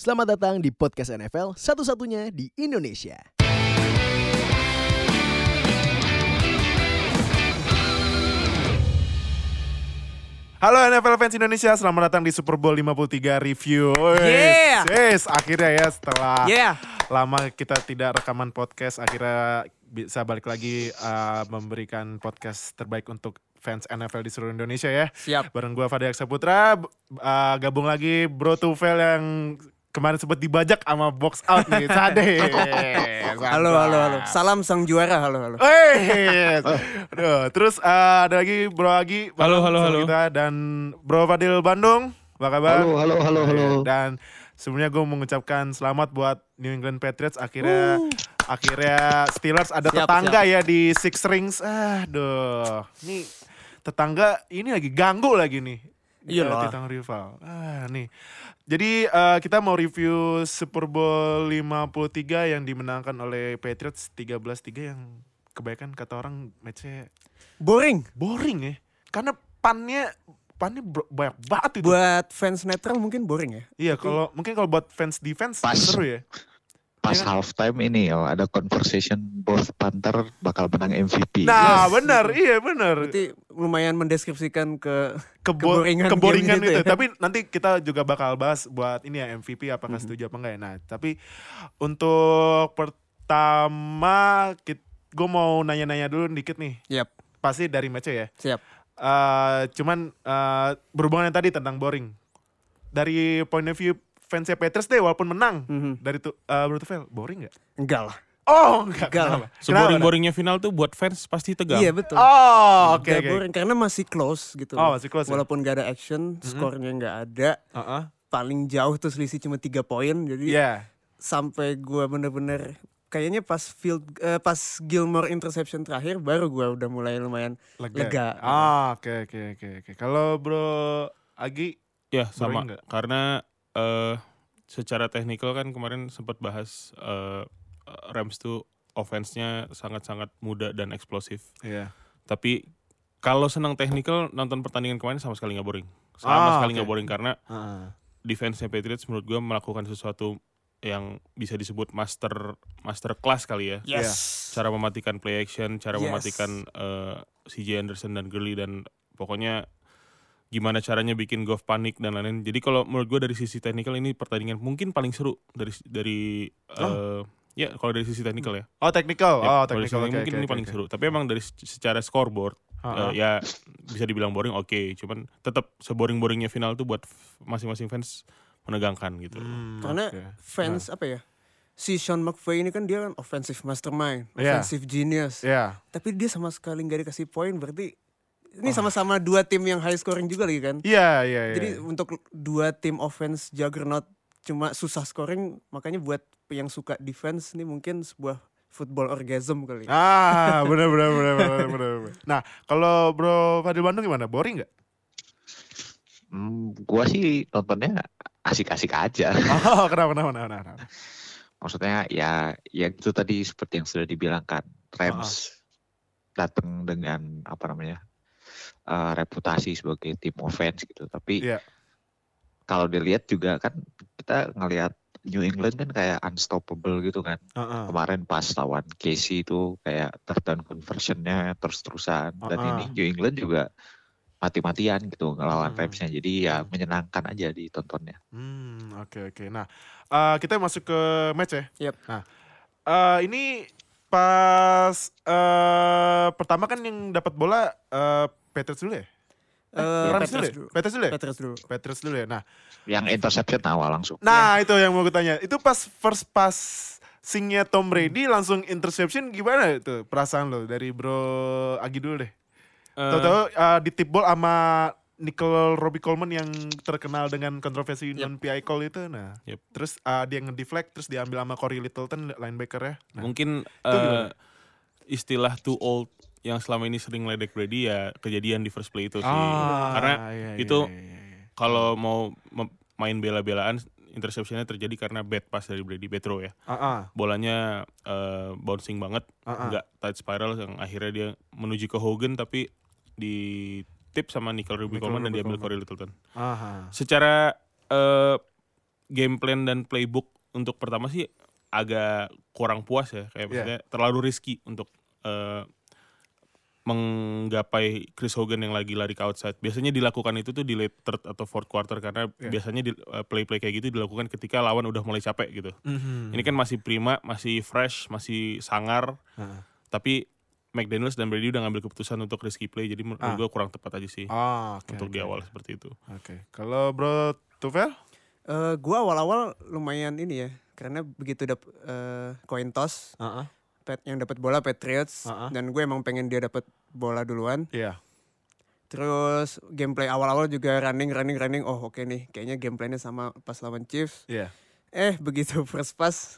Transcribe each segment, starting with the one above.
Selamat datang di podcast NFL satu-satunya di Indonesia. Halo NFL fans Indonesia, selamat datang di Super Bowl 53 review. Wes, Yeah. Yes, akhirnya ya setelah Yeah. lama kita tidak rekaman podcast, akhirnya bisa balik lagi uh, memberikan podcast terbaik untuk fans NFL di seluruh Indonesia ya. Siap. Bareng gua Fadil Saputra, b- uh, gabung lagi Bro Tufel yang kemarin sempat dibajak sama box out nih, Sade. Halo, halo, halo. Salam sang juara, halo, halo. Hey, Aduh, terus uh, ada lagi Bro Agi, Halo, halo, halo. kita dan Bro Fadil Bandung, apa kabar? Halo, halo, halo, halo. Dan sebelumnya gue mengucapkan selamat buat New England Patriots akhirnya akhirnya Steelers ada Siap, tetangga ya di Six Rings. Aduh, ini tetangga ini lagi ganggu lagi nih. Iyalah. Eh, Tetangga rival. Ah, nih. Jadi eh, kita mau review Super Bowl 53 yang dimenangkan oleh Patriots 13-3 yang kebanyakan kata orang matchnya Boring. boring ya. Karena pannya pannya banyak banget itu. Buat fans netral mungkin boring ya. Iya, kalau mungkin kalau buat fans defense Pas. seru ya. Pas Iya kan? halftime ini oh, ada conversation both Panther bakal menang MVP. Nah, Yes. benar, iya benar. Berarti lumayan mendeskripsikan ke Kebo keboringan keboringan itu. gitu ya. Tapi nanti kita juga bakal bahas buat ini ya MVP apakah Mhm. setuju apa enggak ya. Nah, tapi untuk pertama gue mau nanya-nanya dulu dikit nih. Siap, Pasti dari match ya. siap. Eh, cuman eh, berhubungan yang tadi tentang boring. Dari point of view fansnya Patriots deh walaupun menang Mhm. dari tuh uh, Tufel boring nggak? Enggak lah. Oh enggak. Enggak kenapa? Seboring-boringnya final tuh buat fans pasti tegang. Iya betul. Oh, oke Nggak oke. boring karena masih close gitu. Oh, masih close ya? Walaupun gak ada action, skornya nggak ada. Heeh. Paling jauh tuh selisih cuma tiga poin. Jadi Iya. sampai gua bener-bener kayaknya pas field eh, pas Gilmore interception terakhir baru gua udah mulai lumayan Lega. Lega. Ah, oke oke oke oke. Kalau Bro Agi Ya sama. Karena eh secara teknikal kan kemarin sempat bahas eh, Rams tuh offense-nya sangat-sangat muda dan eksplosif. Iya. Tapi kalau senang teknikal nonton pertandingan kemarin sama sekali nggak boring. Sama Ah, sekali nggak boring karena Heeh. defense-nya Patriots menurut gue melakukan sesuatu yang bisa disebut master master class kali ya. yes. cara mematikan play action, cara Yes. mematikan eh, CJ Anderson dan Gurley dan pokoknya gimana caranya bikin Goff panik dan lain-lain. Jadi kalau menurut gue dari sisi teknikal ini pertandingan mungkin paling seru dari dari eh, ya kalau dari sisi teknikal ya. Oh, technical. Ya, Oh, sisi Oke, mungkin oke, ini oke, paling seru. Tapi emang dari se- secara scoreboard Heeh. eh, ya bisa dibilang boring oke, cuman tetap seboring-boringnya final tuh buat masing-masing fans menegangkan gitu. Hmm, Karena oke. fans apa ya? Si Sean McVay ini kan dia kan offensive mastermind, Iya. offensive genius. Iya. Tapi dia sama sekali nggak dikasih poin berarti ini sama-sama dua tim yang high scoring juga lagi kan. Iya, iya, iya. Jadi untuk dua tim offense juggernaut cuma susah scoring, makanya buat yang suka defense ini mungkin sebuah football orgasm kali. Ah, benar benar benar benar benar. Nah, kalau Bro Fadil Bandung gimana? Boring nggak? Hmm, gua sih nontonnya asik-asik aja. Oh, kenapa kenapa kenapa? kenapa? Maksudnya ya ya itu tadi seperti yang sudah dibilang kan. Rams datang dengan apa namanya? Eh, reputasi sebagai tim offense gitu. Tapi Iya. kalau dilihat juga kan kita ngelihat New England kan kayak unstoppable gitu kan. Heeh. Kemarin pas lawan Casey itu kayak third down conversionnya terus-terusan. Dan Uh-uh. ini New England juga mati-matian gitu ngelawan Hmm. Ramsnya. Jadi ya menyenangkan aja ditontonnya. Hmm, oke oke. Nah, eh, kita masuk ke match ya. Yep. Nah, eh, ini pas eh pertama kan yang dapat bola eh Patriots dulu ya? Eh, Rams Patriots dulu ya? dulu. Patriots dulu ya? Patriots dulu. Patriots dulu ya. Nah, Yang interception awal langsung. nah itu yang mau gue tanya. Itu pas first pass singnya Tom Brady langsung interception gimana itu perasaan lo dari Bro Agi dulu deh. Eh, Tahu-tahu eh, di tip ball sama Nickel Robbie Coleman yang terkenal dengan kontroversi non PI call itu. Nah, Yep. terus eh, dia ngedeflect terus diambil sama Corey Littleton linebacker ya. Nah, mungkin itu eh, istilah too old yang selama ini sering ledek Brady ya kejadian di first play itu sih. Ah, Karena iya, itu iya, iya, iya. kalau mau main bela-belaan interceptionnya terjadi karena bad pass dari Brady bad throw ya. Ah, ah, Bolanya eh, bouncing banget, ah. nggak tight spiral yang akhirnya dia menuju ke Hogan tapi di tip sama Nickel Ruby Nickel Coleman dan diambil. Corey Littleton. Aha. Secara eh, game plan dan playbook untuk pertama sih agak kurang puas ya kayak Iya. maksudnya terlalu risky untuk eh, menggapai Chris Hogan yang lagi lari ke outside. Biasanya dilakukan itu tuh di late third atau fourth quarter karena Iya. biasanya di, eh, play-play kayak gitu dilakukan ketika lawan udah mulai capek gitu. Mhm. Ini kan masih prima, masih fresh, masih sangar, Heeh. tapi McDaniels dan Brady udah ngambil keputusan untuk risky play jadi menurut Ah. gue kurang tepat aja sih Oh, oke, untuk oke. di awal seperti itu. Oke. Kalau Bro Tufel? Eh, gua awal-awal lumayan ini ya, karena begitu dap eh, coin toss, Heeh. Pat- yang dapat bola Patriots Uh-uh. dan gue emang pengen dia dapat bola duluan. Iya. Terus gameplay awal-awal juga running running running. Oh oke nih, kayaknya gameplaynya sama pas lawan Chiefs. Iya. Eh begitu first pass,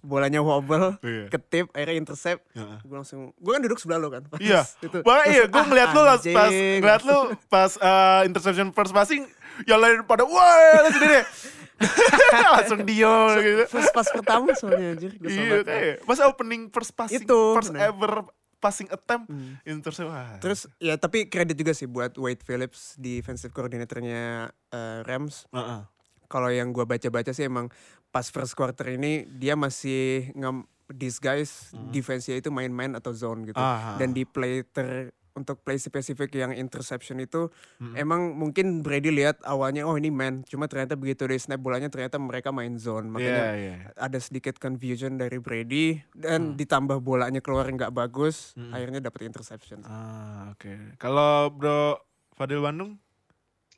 bolanya wobble, Iya. ketip, akhirnya intercept. Heeh. Gue langsung, gue kan duduk sebelah lo kan. pas Iya. itu. Wah iya, gue ah, ngeliat lu pas, pas ngeliat lu pas eh, interception first passing, yang lain pada wah deh, langsung dio gitu. First pass pertama soalnya anjir. Iya, kayak pas opening first passing, Itu, first bener. ever passing attempt, Hmm. intercept. Wah. Terus ya tapi kredit juga sih buat Wade Phillips defensive coordinatornya eh, Rams. Heeh. Kalau yang gua baca-baca sih emang pas first quarter ini dia masih ngem disguise defense-nya itu main-main atau zone gitu. Ah. Dan di play ter untuk play spesifik yang interception itu Mm-mm. emang mungkin Brady lihat awalnya oh ini man cuma ternyata begitu di snap bolanya ternyata mereka main zone makanya Iya, iya. ada sedikit confusion dari Brady dan ditambah bolanya keluar nggak bagus Hmm. akhirnya dapat interception. Ah, oke. Kalau Bro Fadil Bandung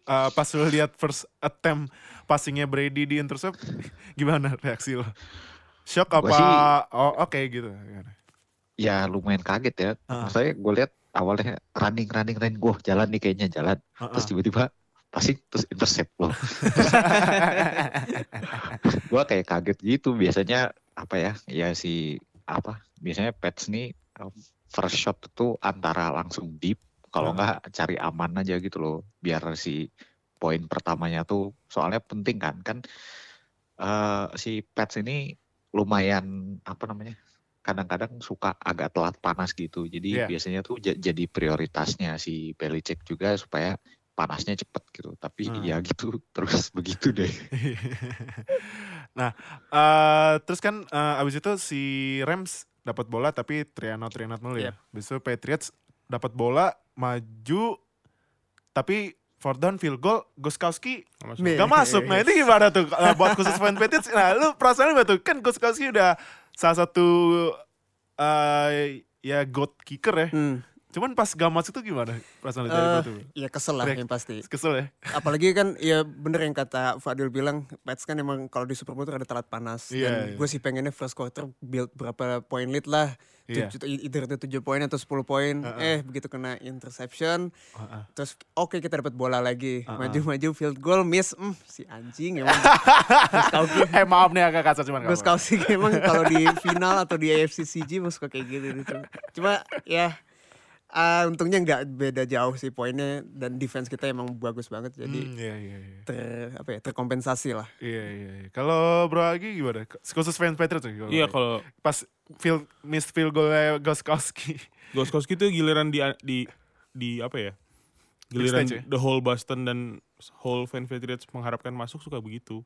eh, pas lu lihat first attempt passingnya Brady di intercept, gimana reaksi lo? Shock apa? sih- Oh, oke gitu. Ya lumayan kaget ya. Ah. Maksudnya gue lihat awalnya running running running gue jalan nih kayaknya jalan. Terus Heeh. tiba-tiba passing terus intercept loh. gue kayak kaget gitu. Biasanya apa ya? Ya si apa? Biasanya Pets nih um, first shot itu antara langsung deep. Kalau nggak cari aman aja gitu loh. Biar si poin pertamanya tuh soalnya penting kan kan eh, si Pets ini lumayan apa namanya? Kadang-kadang suka agak telat panas gitu. Jadi Iya. biasanya tuh ja- jadi prioritasnya si Belichick juga supaya panasnya cepet gitu. Tapi Hmm. ya gitu terus begitu deh. nah, eh, terus kan eh, abis itu si Rams dapat bola tapi Triano Triano mulu ya. Abis itu Patriots dapat bola maju tapi fourth down field goal Goskowski Nggak masuk. Nih. Gak masuk. Nah itu gimana tuh eh, buat khusus fan Patriots? Nah lu perasaan gimana tuh? Kan Goskowski udah salah satu eh ya god kicker ya. Hmm. Cuman pas gak masuk tuh gimana perasaan lu dari Eh, gua tuh? ya kesel lah yang pasti. Kesel ya? Apalagi kan ya bener yang kata Fadil bilang Pets kan emang kalau di Super Bowl tuh ada telat panas. Iya, Dan iya. gue sih pengennya first quarter build berapa poin lead lah. Iya. Tujuh- Either itu 7 poin atau 10 poin. Heeh. Eh begitu kena interception. Heeh. Terus oke kita dapat bola lagi. Maju-maju field goal miss. Hmm, si anjing emang. Eh maaf nih agak kasar cuman apa-apa. Goskowski emang kalau di final atau di AFC CG suka kayak gitu. gitu. Cuma ya ah, untungnya nggak beda jauh sih poinnya dan defense kita emang bagus banget jadi Hmm, iya iya iya. ter apa ya terkompensasi lah. Iya iya. iya. Kalau Bro Agi gimana? Khusus fans Patriots ya? Iya kalau pas field miss field goal Goskowski. Goskowski tuh giliran di di di apa ya? Giliran stage ya? the whole Boston dan whole fan Patriots mengharapkan masuk suka begitu.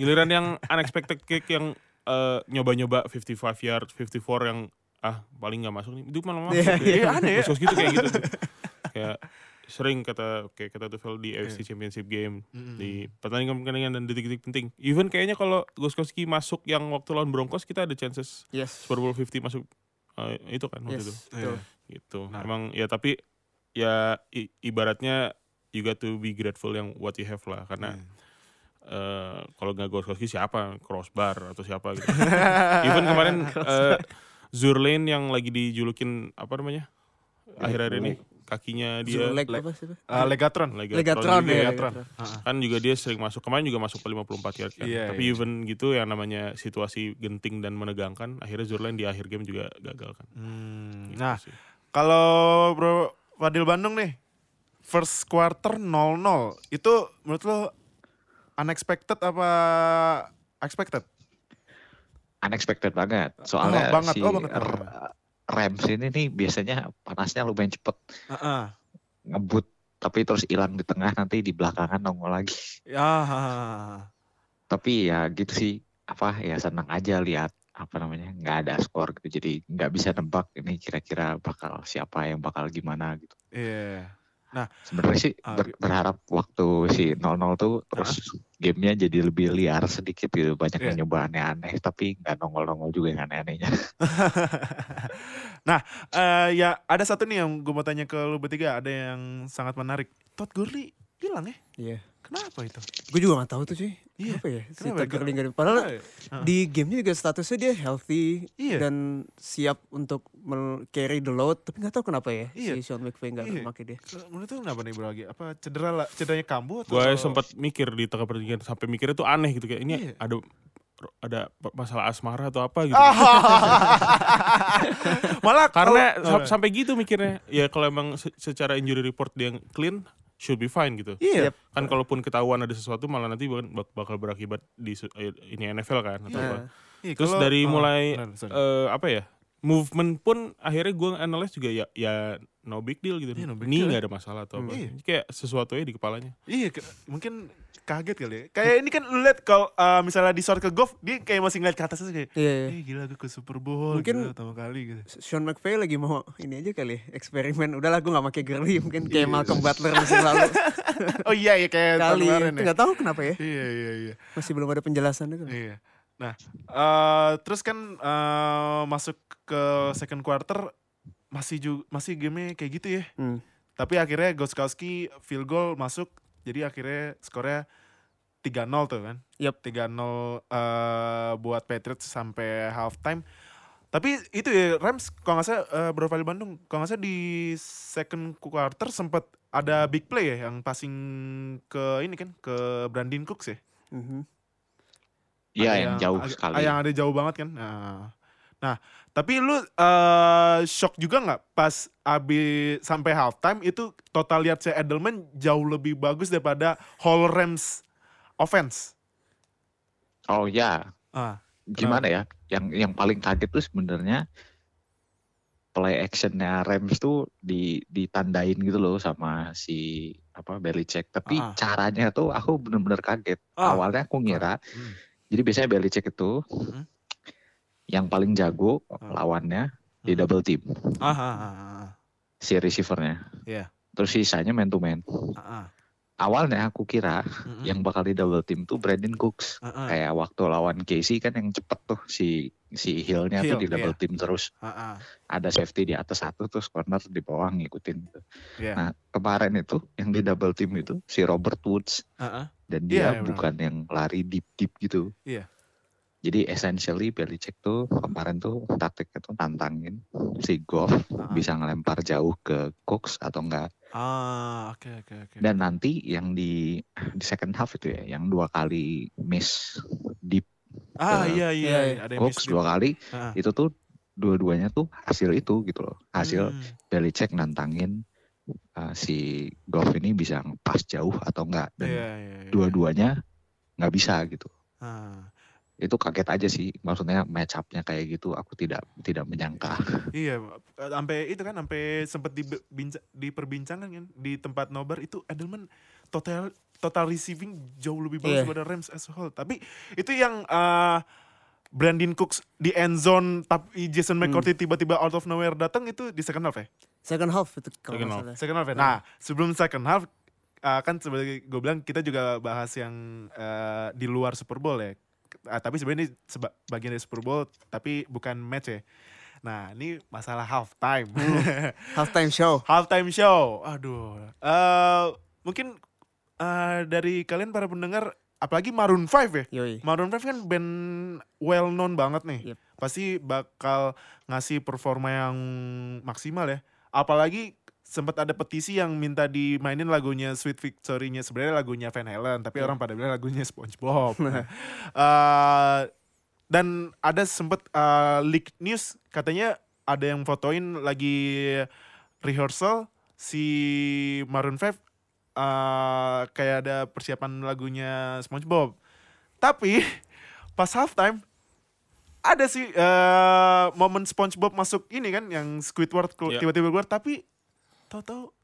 giliran yang unexpected kick yang eh, nyoba-nyoba 55 yard, 54 yang ah paling nggak masuk nih. Itu malah masuk. Iya, ya. iya, aneh ya. Tuh kayak gitu tuh. kayak sering kata kayak kata Tufel di AFC Iya. Championship game Mm-mm. di pertandingan-pertandingan dan detik-detik penting. Even kayaknya kalau Goskowski masuk yang waktu lawan Broncos kita ada chances Yes. Super Bowl 50 masuk eh, itu kan waktu Yes. itu betul. gitu. Nah. Emang ya tapi ya i- ibaratnya you got to be grateful yang what you have lah karena Iya. eh, kalau nggak Goskowski siapa crossbar atau siapa gitu. Even kemarin eh, Zurlane yang lagi dijulukin apa namanya akhir-akhir ini kakinya dia Zurleg Leg- apa sih? Eh, Legatron. Legatron juga ya. Legatron. Legatron. kan juga dia sering masuk kemarin juga masuk ke 54 yard kan Iya, tapi iya. even gitu yang namanya situasi genting dan menegangkan akhirnya Zurlane di akhir game juga gagal kan Hmm, Gitu Nah, kalau Bro Fadil Bandung nih, first quarter 0-0. Itu menurut lo unexpected apa expected? Unexpected banget. Soalnya Oh, banget. si Oh, banget. Rams ini nih biasanya panasnya lumayan cepet Heeh. ngebut tapi terus hilang di tengah nanti di belakangan nongol lagi. Ya. tapi ya gitu sih apa ya senang aja lihat apa namanya nggak ada skor gitu jadi nggak bisa nebak ini kira-kira bakal siapa yang bakal gimana gitu Iya. Sebenarnya sih Ah, ber- berharap waktu si 0-0 tuh terus gamenya jadi lebih liar sedikit gitu banyak Iya. yang nyoba aneh-aneh tapi nggak nongol-nongol juga yang aneh-anehnya nah, eh, ya ada satu nih yang gue mau tanya ke lu bertiga, ada yang sangat menarik. Todd Gurley hilang ya? Iya. Kenapa itu? Gue juga gak tahu tuh cuy. Iya. Kenapa ya? Si Kenapa Todd ya? Nggak ada- Padahal Ah, di gamenya juga statusnya dia healthy Iya. dan siap untuk carry the load. Tapi gak tahu kenapa ya Iya. si Sean McVay gak Iya. pakai dia. Menurut tuh kenapa nih bro lagi? Apa cedera lah, cederanya kambuh atau? Gue sempat mikir di tengah pertandingan sampai mikirnya tuh aneh gitu kayak ini Iya. ada ada masalah asmara atau apa gitu. Malah Karena sampai gitu mikirnya. Ya kalau emang se- secara injury report dia yang clean should be fine gitu. Iya. Yep. Kan kalaupun ketahuan ada sesuatu malah nanti bak- bak- bakal berakibat di eh, ini NFL kan atau Nah, apa. Iya, Terus kalau- dari oh, mulai benar, sorry. eh, apa ya? Movement pun akhirnya gue analyze juga ya ya no big deal gitu. Iya, no big Ini deal nggak ada masalah atau Hmm. apa. Iya. Kayak sesuatu ya di kepalanya. Iya, ke- mungkin kaget kali ya. Kayak ini kan lu lihat kalau uh, misalnya di short ke golf, dia kayak masih ngeliat ke atas aja kayak, Iya, iya. eh gila gue ke Super Bowl, Mungkin- gila pertama kali gitu. Sean McVay lagi mau ini aja kali ya, eksperimen. Udahlah gue gak pakai Gurley mungkin kayak Iya. Malcolm Butler musim lalu. Oh iya, iya kayak tahun kali. kemarin Itu ya. gak tahu kenapa ya. Iya, iya, iya. Masih belum ada penjelasannya tuh. Iya. Nah, eh, terus kan eh, masuk ke second quarter masih juga masih game kayak gitu ya. Hmm. Tapi akhirnya Goskowski field goal masuk. Jadi akhirnya skornya 3-0 tuh kan. Yup. 3-0 eh, buat Patriots sampai halftime. Tapi itu ya Rams kalau nggak salah eh, Bro Valley Bandung kalau nggak salah di second quarter sempat ada big play ya yang passing ke ini kan ke Brandon Cooks ya. Mhm. Iya Ada yang, jauh sekali. Yang ada jauh banget kan. Nah, nah tapi lu eh, shock juga nggak pas abis sampai halftime itu total lihat si Edelman jauh lebih bagus daripada whole Rams offense. Oh ya, Ah, gimana ya? Yang yang paling kaget tuh sebenarnya play actionnya Rams tuh di ditandain gitu loh sama si apa Belichick. Tapi Ah. caranya tuh aku bener-bener kaget. Ah. Awalnya aku ngira, Hmm. Jadi biasanya Belichick itu Hmm. yang paling jago Ah. lawannya di Hmm. double team ah, ah, ah, ah, si receivernya. Iya. Terus sisanya man to man. ah, ah. Awalnya aku kira Mm-mm. yang bakal di double team tuh Brandon Cooks. Ah, ah, Kayak waktu lawan Casey kan yang cepet tuh si si Hill-nya Hill, tuh di double iya. team terus. ah, ah. Ada safety di atas satu terus corner di bawah ngikutin. gitu. Iya. Nah kemarin itu yang di double team itu si Robert Woods Ah, ah. dan Iya, dia benar. bukan yang lari deep deep gitu. Iya. Jadi essentially Belichick tuh kemarin tuh taktiknya tuh tantangin si Goff Ah, bisa ngelempar jauh ke Cooks atau enggak. Ah, oke oke oke. Dan nanti yang di di second half itu ya, yang dua kali miss deep Ah ke iya iya, Iya, iya. ada yang Cooks miss dua gitu. kali, Ah, itu tuh dua-duanya tuh hasil itu gitu loh. Hasil Hmm. Belichick nantangin uh, si Goff ini bisa pas jauh atau enggak dan Iya, iya, iya. dua-duanya nggak bisa gitu. Ah. Itu kaget aja sih, maksudnya match up-nya kayak gitu aku tidak tidak menyangka. Iya, eh, sampai itu kan sampai sempat diperbincangkan kan di tempat nobar itu Edelman total total receiving jauh lebih bagus Iya. daripada Rams as a whole. Tapi itu yang eh, Brandon Cooks di end zone tapi Jason Hmm. McCourty tiba-tiba out of nowhere datang itu di second half ya? Second half itu kalau Second half. Second half ya. Nah, sebelum second half eh, kan sebagai gue bilang kita juga bahas yang eh, di luar Super Bowl ya. Ah, tapi sebenarnya ini seba- bagian dari Super Bowl tapi bukan match ya. Nah, ini masalah halftime. Halftime show. halftime show. Aduh. eh mungkin eh, dari kalian para pendengar apalagi Maroon 5 ya. Yoi. Maroon 5 kan band well known banget nih. Yep. Pasti bakal ngasih performa yang maksimal ya. Apalagi sempat ada petisi yang minta dimainin lagunya Sweet Victory-nya sebenarnya lagunya Van Halen tapi Iya. orang pada bilang lagunya SpongeBob. Nah, eh, dan ada sempat eh, leak news katanya ada yang fotoin lagi rehearsal si Maroon 5 eh, kayak ada persiapan lagunya SpongeBob. Tapi pas halftime ada sih eh, momen SpongeBob masuk ini kan yang Squidward Iya. tiba-tiba keluar tapi tahu-tahu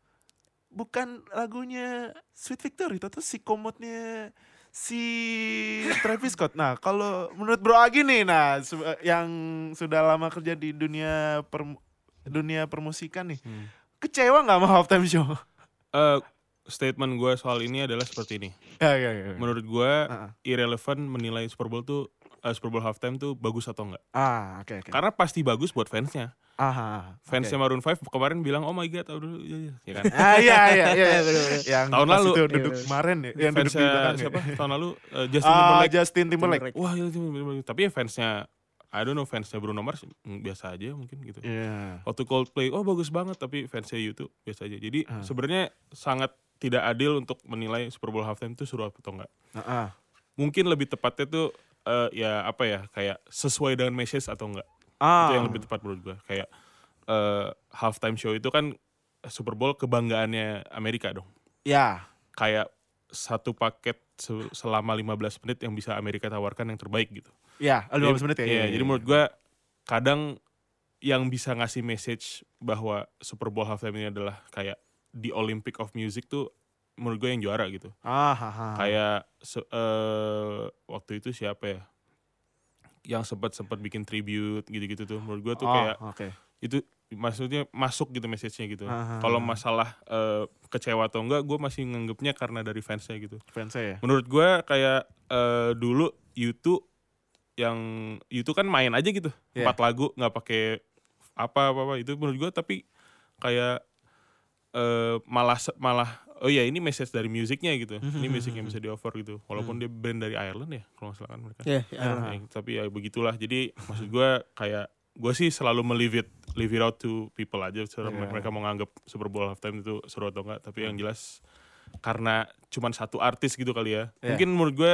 bukan lagunya Sweet Victory, tahu-tahu si komodnya si Travis Scott. Nah, kalau menurut Bro Agi nih, nah yang sudah lama kerja di dunia per, dunia permusikan nih, Hmm. kecewa nggak sama halftime show? Eh, statement gue soal ini adalah seperti ini. Ya, ya, ya. Menurut gue Ah, irrelevant menilai Super Bowl tuh eh, Super Bowl halftime tuh bagus atau enggak. Ah, oke, oke. Karena pasti bagus buat fansnya. Ah, Fansnya oke. Maroon 5 kemarin bilang oh my god, tahu dulu ya, ya, ya kan. Ah, iya, iya, iya. Iya, yang Tahun lalu. itu Iya, duduk bener. kemarin ya, yang duduk di ya. siapa? Tahun lalu eh, Justin Ah, Timberlake. Justin Timberlake. Timberlake. Wah, iya, Timberlake. tapi ya fansnya I don't know fansnya Bruno Mars mm, biasa aja mungkin gitu. Iya. Waktu Coldplay, oh bagus banget tapi fansnya YouTube biasa aja. Jadi Ah. sebenarnya sangat tidak adil untuk menilai Super Bowl halftime itu seru atau enggak. Ah, ah. Mungkin lebih tepatnya tuh eh, ya apa ya kayak sesuai dengan message atau enggak. Ah. Itu yang lebih tepat menurut gua. Kayak eh, halftime show itu kan Super Bowl kebanggaannya Amerika dong. Ya. Kayak satu paket se- selama 15 menit yang bisa Amerika tawarkan yang terbaik gitu. Ya, Jadi- 15 menit ya. Iya, jadi menurut gua kadang yang bisa ngasih message bahwa Super Bowl halftime ini adalah kayak di Olympic of Music tuh menurut gue yang juara gitu. Ah, ah, ah. Kayak eh, waktu itu siapa ya? Yang sempat sempat bikin tribute gitu-gitu tuh. Menurut gua tuh Oh, kayak oke. itu maksudnya masuk gitu message-nya gitu. Ah, ah, Kalau ah. masalah eh, kecewa atau enggak, gue masih nganggepnya karena dari fansnya gitu. Fansnya ya. Menurut gua kayak eh, dulu YouTube yang YouTube kan main aja gitu Iya. empat lagu nggak pakai apa apa apa itu menurut gua tapi kayak eh, malah malah oh iya ini message dari musiknya gitu ini musik yang bisa di offer gitu walaupun dia band dari Ireland ya kalau nggak salah kan mereka Iya, iya. Ah. Ya, tapi ya begitulah jadi maksud gua kayak gue sih selalu meleave it leave it out to people aja Serah Iya. mereka mau nganggap Super Bowl halftime itu seru atau enggak tapi yang jelas karena cuman satu artis gitu kali ya Iya. mungkin menurut gue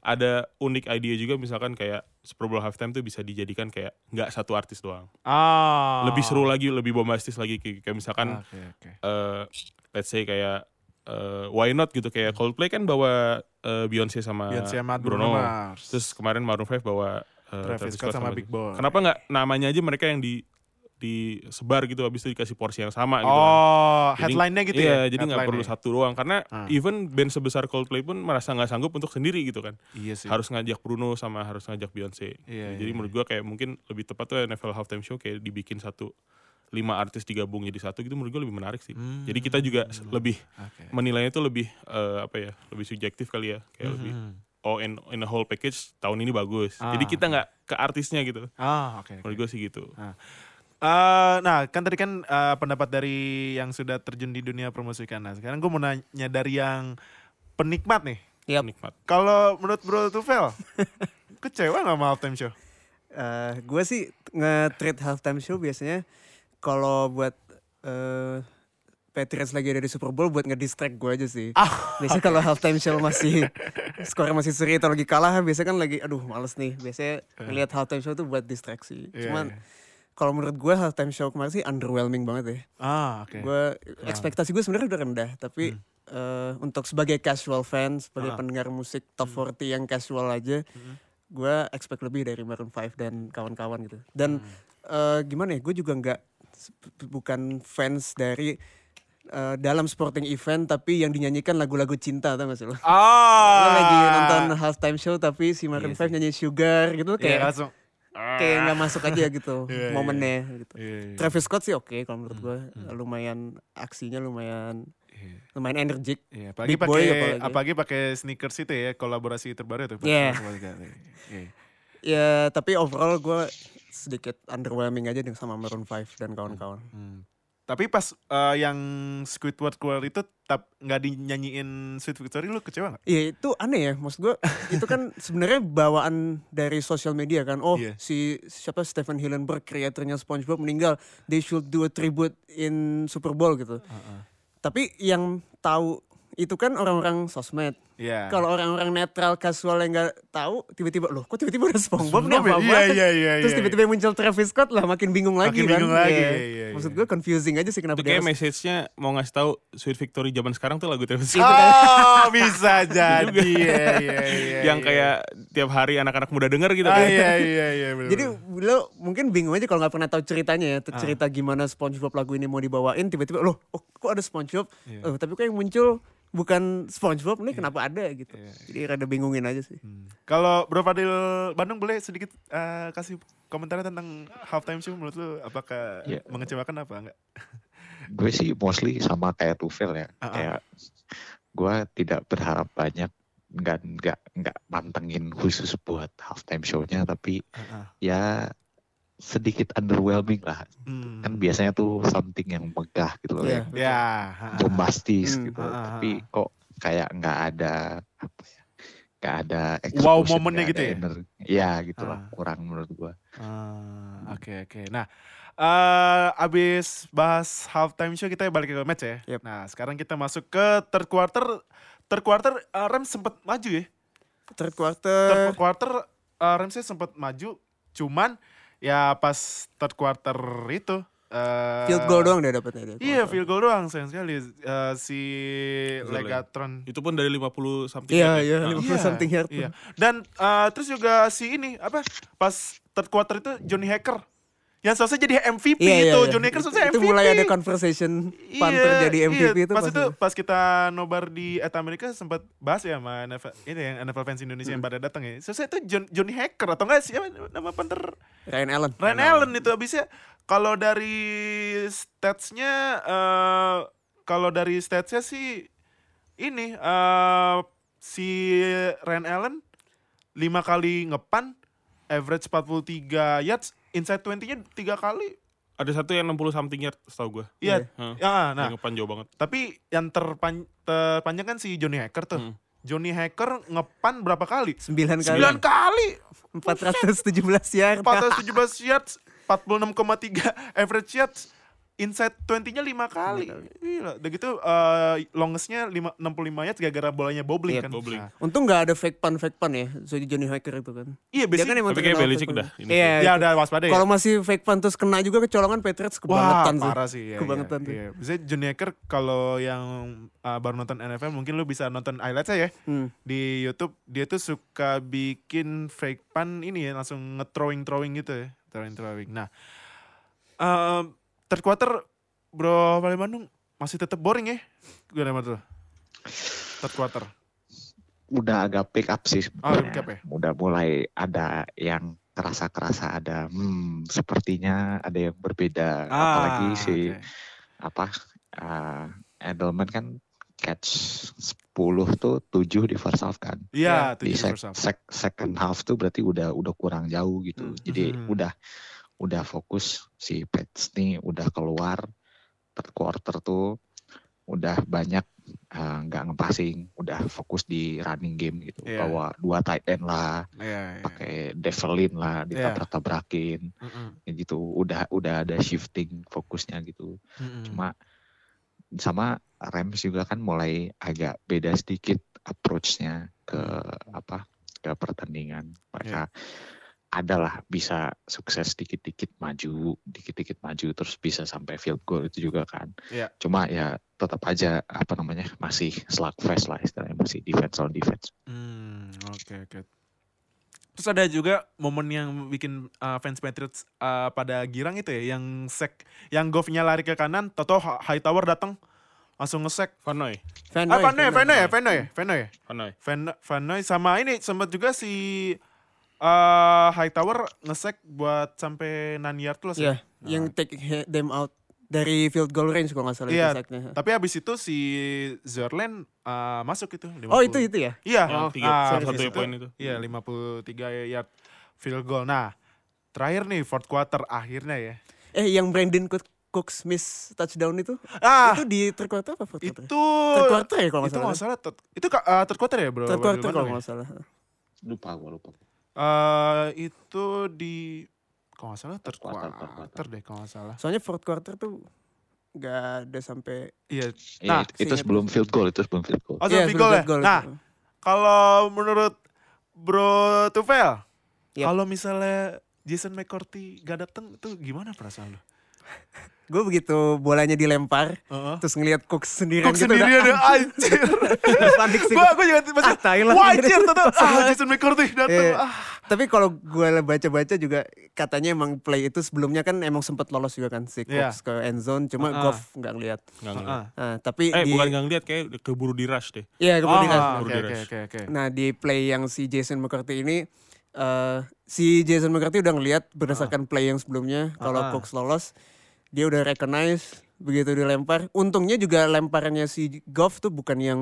ada unik ide juga misalkan kayak Super Bowl halftime tuh bisa dijadikan kayak nggak satu artis doang Ah. lebih seru lagi lebih bombastis lagi kayak, kayak misalkan Oke, oke. eh let's say kayak eh, why not gitu kayak Coldplay kan bawa eh, Beyonce sama Beyonce sama Bruno. Bruno Mars. Terus kemarin Maroon 5 bawa eh, Travis Scott sama Big Boy. Kenapa nggak namanya aja mereka yang di disebar gitu habis itu dikasih porsi yang sama gitu kan. Oh, Jadi- headline-nya gitu iya, ya? jadi nggak perlu satu doang karena Ah. even band sebesar Coldplay pun merasa nggak sanggup untuk sendiri gitu kan. Iya sih. Harus ngajak Bruno sama harus ngajak Beyonce. Iya, jadi iya, menurut gua kayak mungkin lebih tepat tuh NFL halftime show kayak dibikin satu lima artis digabung jadi satu gitu menurut gua lebih menarik sih. Hmm. Jadi kita juga s- lebih Oke. menilainya itu lebih eh, apa ya lebih subjektif kali ya kayak lebih Mhm. oh in in a whole package tahun ini bagus Ah, jadi kita nggak ke artisnya gitu Ah, oke. oke. menurut gue sih gitu Eh, nah, kan tadi kan eh, pendapat dari yang sudah terjun di dunia permusikan. Nah, sekarang gue mau nanya dari yang penikmat nih. Yap. nikmat Kalau menurut Bro Tufel, kecewa nggak sama halftime show? Eh, gue sih nge-treat halftime show biasanya kalau buat eh Patriots lagi ada di Super Bowl buat ngedistract gue aja sih. Ah, biasanya kalau halftime show masih skornya masih seri atau lagi kalah, biasanya kan lagi aduh males nih. Biasanya ngeliat halftime show tuh buat distraksi. Iya, Cuman iya. kalau menurut gue halftime show kemarin sih underwhelming banget ya. Ah, oke. Gue ekspektasi gue sebenarnya udah rendah, tapi eh, untuk sebagai casual fans, sebagai Ah. pendengar musik top 40 yang casual aja, Hmm. gue expect lebih dari Maroon 5 dan kawan-kawan gitu. Dan Hmm. eh, gimana ya, gue juga nggak bukan fans dari eh, dalam sporting event tapi yang dinyanyikan lagu-lagu cinta tau gak sih lo? Ah. Lo lagi nonton halftime show tapi si Maroon Iya 5 nyanyi Sugar gitu Iya, kayak langsung. kayak nggak masuk aja gitu Iya, iya. momennya gitu. Iya, iya. Travis Scott sih oke kalau menurut Hmm, gue hmm. lumayan aksinya lumayan Iya. lumayan energik. Iya, apalagi pakai apalagi. apalagi pakai sneakers itu ya, kolaborasi terbaru tuh. Iya. Iya. Ya tapi overall gue sedikit underwhelming aja dengan sama Maroon 5 dan kawan-kawan. Hmm. Tapi pas eh, yang Squidward keluar itu tetap nggak dinyanyiin Sweet Victory lu kecewa nggak? Iya itu aneh ya, maksud gue itu kan sebenarnya bawaan dari sosial media kan. Oh Iya. si siapa Stephen Hillenburg kreatornya SpongeBob meninggal, they should do a tribute in Super Bowl gitu. Tapi yang tahu itu kan orang-orang sosmed. Iya. Kalau orang-orang netral casual yang nggak tahu, tiba-tiba loh, kok tiba-tiba ada SpongeBob nih SpongeBob apa ya? Iya, iya, iya, Terus iya. tiba-tiba muncul Travis Scott lah, makin bingung lagi Makin kan. bingung lagi, Iya. iya, iya, Maksud iya. gue confusing aja sih kenapa itu dia kayak message-nya mau ngasih tahu Sweet Victory zaman sekarang tuh lagu Travis Scott Oh, bisa jadi. juga. Iya, iya, iya. yang iya. kayak tiap hari anak-anak muda denger gitu Ah, kan. iya, iya, iya. Jadi lo mungkin bingung aja kalau nggak pernah tahu ceritanya ya, Ah. cerita gimana SpongeBob lagu ini mau dibawain tiba-tiba loh, oh, kok ada SpongeBob? Iya. Oh, tapi kok yang muncul bukan SpongeBob nih kenapa ada gitu. Iya. Jadi rada bingungin aja sih. Hmm. Kalau Bro Fadil Bandung boleh sedikit eh, kasih komentar tentang halftime show menurut lu apakah Iya. mengecewakan apa enggak? gue sih mostly sama kayak Tufel ya Ah, ah. kayak gue tidak berharap banyak nggak nggak nggak mantengin khusus buat halftime show-nya tapi ya sedikit underwhelming lah Hmm. kan biasanya tuh something yang megah gitu loh Iya. yang Ya. bombastis Hmm, gitu ah, tapi kok kayak nggak ada apa ya nggak ada Wow momennya gitu ya? Iya gitu lah Ah. kurang menurut gue Ah, Oke oke. Nah, eh abis bahas halftime show kita balik ke match ya. Yep. Nah, sekarang kita masuk ke third quarter. Third quarter eh, Rams sempat maju ya. Third Third quarter quarter eh, Ramsnya sempat maju, cuman ya pas third quarter itu eh, field goal doang dia dapatnya dia. Iya, field goal doang sayang sekali. Eh, si. Legatron Itu pun dari 50 something. Iya, ya. iya, Nah, 50 something yard. Iya. Dan eh, terus juga si ini apa? Pas third quarter itu Johnny Hacker yang selesai jadi MVP Iya, iya, itu. iya. Johnny Hacker Itu- selesai Itu MVP. mulai ada conversation Panther jadi MVP iya. itu pas pasti. itu pas kita nobar di Eta Amerika sempat bahas ya sama NFL, ini yang NFL fans Indonesia yang pada datang ya. Selesai itu John, Johnny Hacker atau enggak siapa nama Panther Ryan Allen. Ryan Allen itu habisnya kalau dari statsnya eh kalau dari statsnya sih ini eh si Ryan Allen lima kali ngepan average 43 yards inside 20-nya tiga kali Ada satu yang 60 something yard setahu gue. iya Hah. ya nah Yang ngepan jauh banget. tapi yang terpan terpanjang kan si Johnny Hacker tuh Hmm. Johnny Hacker ngepan berapa kali 9 kali. 9 kali 417 yard. 417 yards 46,3 average yards inside 20-nya 5 kali. Gila. Udah gitu eh, longestnya lima- 65 yards gara-gara bolanya bobbling Iya, kan. bobbling. Nah, Untung nggak ada fake pun fake pun ya. So Johnny Hacker itu kan. iya Dia kan biasanya emang Tapi kayak Belichick udah ini Iya. ya itu. udah waspada ya. Kalau masih fake punt terus kena juga kecolongan Patriots Wah, kebangetan tuh. parah sih ya. Kebangetan iya, tuh. Iya. Biasanya Johnny Hacker kalau yang uh, baru nonton NFL mungkin lu bisa nonton highlights ya Hmm. di YouTube. Dia tuh suka bikin fake pun ini ya langsung nge-throwing throwing gitu ya. Throwing throwing. Nah, eh third quarter Bro Bali Bandung masih tetap boring ya. Gimana menurut lu? Third quarter. udah agak pick up sih Oh, sebenarnya. pick up ya? Udah mulai ada yang kerasa-kerasa ada hmm sepertinya ada yang berbeda apalagi si Ah, oke. apa uh, Edelman kan catch 10 tuh 7 di first half kan. Iya, di tujuh sec- first half. sec- second half tuh berarti udah udah kurang jauh gitu. Hmm. Jadi Mhm. udah udah fokus si Pets nih udah keluar third quarter tuh udah banyak uh, nggak ngepassing, udah fokus di running game gitu. Iya. Bawa dua tight end lah, Iya, iya. pakai Develin lah, Iya. ditabrak-tabrakin Mm-mm, kayak gitu. Udah udah ada shifting fokusnya gitu. mm-mm. Cuma sama Rams juga kan mulai agak beda sedikit approach-nya ke apa ke pertandingan. Mereka adalah bisa sukses dikit-dikit maju, dikit-dikit maju terus bisa sampai field goal itu juga kan. Iya. Cuma ya tetap aja apa namanya masih slugfest lah istilahnya masih defense on defense. Hmm, oke oke. Terus ada juga momen yang bikin uh, fans Patriots uh, pada girang itu ya, yang sek, yang Goff-nya lari ke kanan, Toto Hightower datang langsung ngesek. Van Noy. Van Ah, Noy, Van Noy, Van Van Noy, Noy. ya, Van Noy, Van Noy, Van Noy. Van, Van Noy sama ini sempat juga si uh, Hightower ngesek buat sampai 9 yard plus Iya, ya. yang take he- them out dari field goal range kalau nggak salah Iya, itu sacknya. Tapi habis itu si Zerlen uh, masuk itu. Oh 50. itu itu ya? Iya. Yang tiga, ah, satu itu- poin itu. Iya 53 yard field goal. Nah terakhir nih fourth quarter akhirnya ya. Eh yang Brandon Cook, Cooks miss touchdown itu? Ah itu di third quarter apa fourth quarter? itu Third quarter ya kalau nggak itu salah. nggak salah. third- itu uh, third quarter ya bro? Third quarter kalau ya? nggak salah. Lupa gua lupa. Eh, itu di kalau nggak salah third quarter, quarter, quarter. deh kalau nggak salah. Soalnya fourth quarter tuh nggak ada sampai Iya. Iya, Nah, itu, itu sebelum field goal, itu sebelum field goal. Oh, Iya, field sebelum goal ya. field goal Nah kalau menurut Bro Tufel, Yap. kalau misalnya Jason McCourty gak dateng itu gimana perasaan lu? Gue begitu bolanya dilempar Heeh. terus ngelihat Cooks sendirian Kok gitu sendirian udah ya anjir. panik sih gua gua juga Ah, maksudnya tai lah. wah anjir tetep ah Jason McCourty datang Iya. ah. tapi kalau gue baca-baca juga katanya emang play itu sebelumnya kan emang sempat lolos juga kan si Iya. Cooks ke end zone cuma Ah. Goff nggak ngeliat. Nggak ngeliat. Ah. Nah, tapi Eh di bukan nggak ngeliat kayak keburu di rush deh. Iya, Oh, kemudian oke Baru oke di-rush. oke oke. Nah di play yang si Jason McCarthy ini eh si Jason McCarthy udah ngeliat berdasarkan play yang sebelumnya kalau Ah. Cooks lolos dia udah recognize begitu dilempar. Untungnya juga lemparannya si Goff tuh bukan yang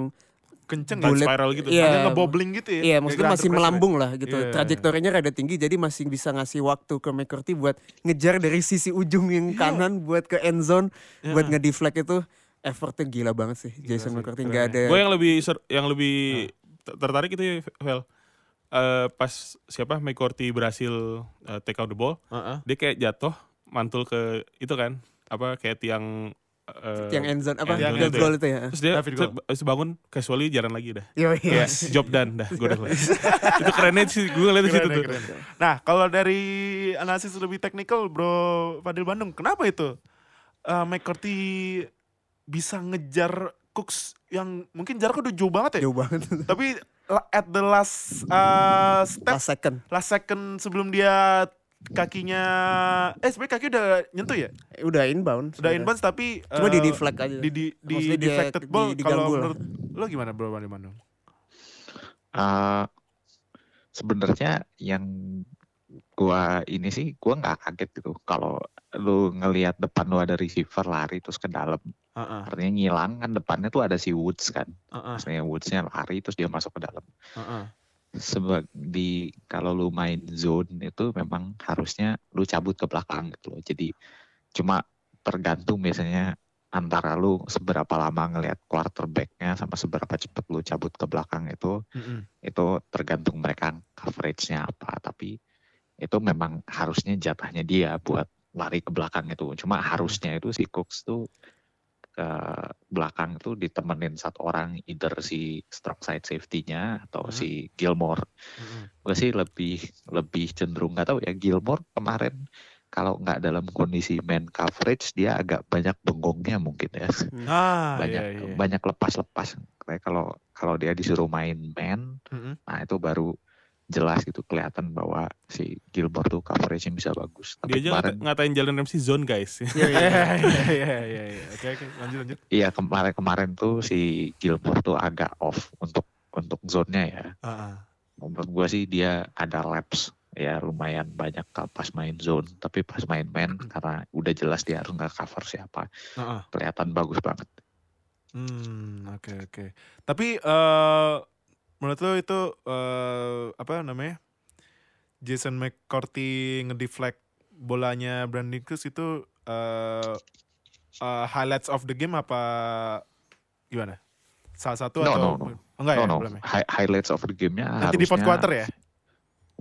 Kenceng Bukan ya? Bullet. spiral gitu. Iya. Ada ngebobling gitu ya? Iya, Kayak maksudnya masih melambung lah gitu. Iya, iya, Trajektorinya rada tinggi jadi masih bisa ngasih waktu ke McCarthy buat ngejar dari sisi ujung yang kanan buat ke end zone Iya. buat ngedeflect itu effortnya gila banget sih Jason sih, McCarthy nggak ya. ada Gue yang lebih ser- yang lebih ter- tertarik itu ya, Vel. Eh, pas siapa McCourty berhasil eh, take out the ball, Heeh. dia kayak jatuh mantul ke itu kan apa kayak tiang eh, yang end zone apa end itu goal itu ya. terus dia David goal. habis bangun casually jalan lagi dah. Yo, Kayak job done dah, gue udah itu kerennya sih, gue ngeliat di situ tuh. keren. Nah, kalau dari analisis lebih teknikal, Bro Fadil Bandung, kenapa itu uh, McCarthy bisa ngejar Cooks yang mungkin jaraknya udah jauh banget ya? Jauh banget. Tapi at the last uh, step, Last second. last second sebelum dia kakinya, eh sebenarnya kaki udah nyentuh ya? Eh, Udah inbound. Udah inbound tapi Cuma uh, di deflect aja. di di, di deflected di- ball diganggu kalau menurut lo gimana Bro Fadil Bandung? Eh, sebenarnya yang gua ini sih gua nggak kaget gitu kalau lu ngelihat depan lu ada receiver lari terus ke dalam Heeh, artinya ngilang kan depannya tuh ada si Woods kan heeh, maksudnya Woodsnya lari terus dia masuk ke dalam heeh. Sebab di kalau lu main zone itu memang harusnya lu cabut ke belakang gitu loh. Jadi cuma tergantung biasanya antara lu seberapa lama ngelihat quarterbacknya sama seberapa cepat lu cabut ke belakang itu Mm-mm. itu tergantung mereka coveragenya apa. Tapi itu memang harusnya jatahnya dia buat lari ke belakang itu. Cuma harusnya itu si Cooks tuh ke belakang itu ditemenin satu orang either si strong side safety-nya atau Hmm. si Gilmore Mm-mm. gue sih lebih lebih cenderung nggak tahu ya Gilmore kemarin kalau nggak dalam kondisi man coverage dia agak banyak bengongnya mungkin ya Ah, banyak iya, iya. banyak lepas-lepas kayak kalau kalau dia disuruh main man Mm-mm. nah itu baru jelas gitu kelihatan bahwa si Gilmore tuh coverage-nya bisa bagus Dia tapi aja kemarin ngata- ngatain Jalen Ramsey zone guys. Iya iya iya iya iya. Oke oke lanjut lanjut. iya kemarin kemarin tuh si Gilmore tuh agak off untuk untuk zone-nya ya Ah, menurut gue sih dia ada laps ya lumayan banyak pas main zone tapi pas main man karena udah jelas dia harus nggak cover siapa ah, ah. kelihatan bagus banget Hmm oke oke. Tapi eh menurut lo itu eh apa namanya? Jason McCourty ngedeflect bolanya Brandon Cooks itu eh eh, highlights of the game apa gimana? Salah satu No, atau no, no. Oh, enggak no ya no belum ya? Hi- highlights of the game-nya Nanti di fourth harusnya- quarter ya?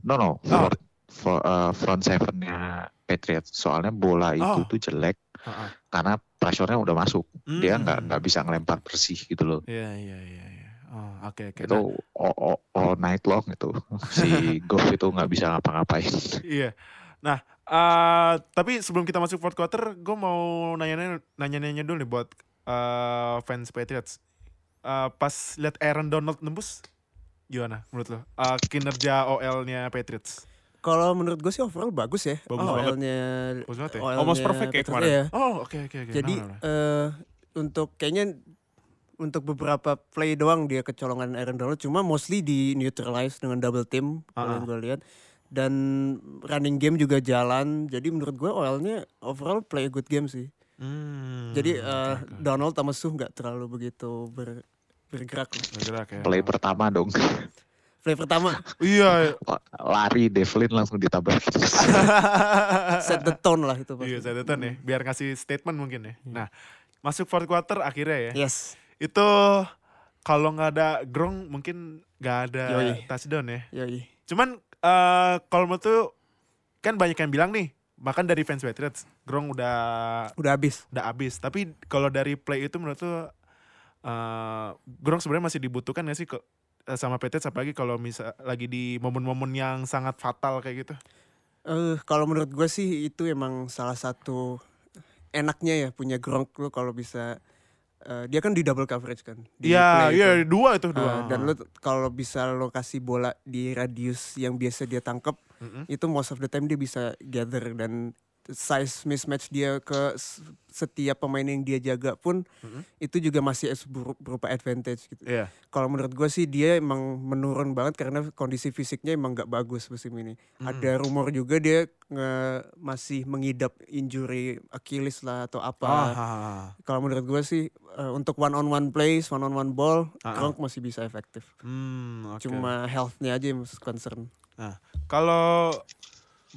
no no Oh. for, for, uh, front seven-nya Patriots soalnya bola itu Oh. tuh jelek Ah, ah. karena pressure-nya udah masuk dia nggak Hmm. nggak bisa ngelempar bersih gitu loh Iya iya iya iya. Oh, oke oke. itu all, all- all night long itu si Goff itu nggak bisa ngapa-ngapain Iya. Nah, eh tapi sebelum kita masuk fourth quarter, gue mau nanya nanya-nanya dulu nih buat eh, fans Patriots. Eh, pas lihat Aaron Donald nembus, gimana menurut lo? Eh, kinerja OL-nya Patriots. Kalau menurut gue sih overall bagus ya. Bagus Oh, banget. OL-nya Bagus banget ya? OL-nya Almost perfect kayak kemarin. iya. Oh, oke oke oke. Jadi Nah, nah, nah. eh untuk kayaknya untuk beberapa play doang dia kecolongan Aaron Donald cuma mostly di neutralize dengan double team kalau Ah, yang gue lihat dan running game juga jalan jadi menurut gue OL-nya overall play a good game sih Hmm, jadi eh, oke. Donald sama Suh nggak terlalu begitu ber- bergerak lah. Bergerak ya. play pertama dong play pertama Iya. lari Devlin langsung ditabrak set the tone lah itu Iya, pasti. saya nih, Hmm. biar ngasih statement mungkin ya. Nah, masuk fourth quarter akhirnya ya. yes Itu kalau nggak ada Grong mungkin nggak ada Yoi. touchdown ya. yoi Cuman eh kalau menurut tuh kan banyak yang bilang nih, bahkan dari fans Patriots, Grong udah udah habis udah abis. Tapi kalau dari play itu menurut tuh eh Grong sebenarnya masih dibutuhkan gak sih ke eh, sama Patriots apalagi kalau misal lagi di momen-momen yang sangat fatal kayak gitu. Eh kalau menurut gue sih itu emang salah satu enaknya ya punya Gronk lu kalau bisa eh, dia kan di double coverage kan. Iya, iya itu. dua itu dua. Ah, dan lu t- kalau bisa lo kasih bola di radius yang biasa dia tangkap Mm-mm. itu most of the time dia bisa gather dan size mismatch dia ke setiap pemain yang dia jaga pun Mm-mm. itu juga masih as- beru- berupa advantage gitu. Iya. Kalau menurut gue sih dia emang menurun banget karena kondisi fisiknya emang nggak bagus musim ini. Ada rumor juga dia nge- masih mengidap injury Achilles lah atau apa. Ah, Kalau menurut gue sih eh, untuk one on one plays, one on one ball, Ah. Gronk masih bisa efektif. Hmm, oke. Cuma health-nya aja yang concern. Kalau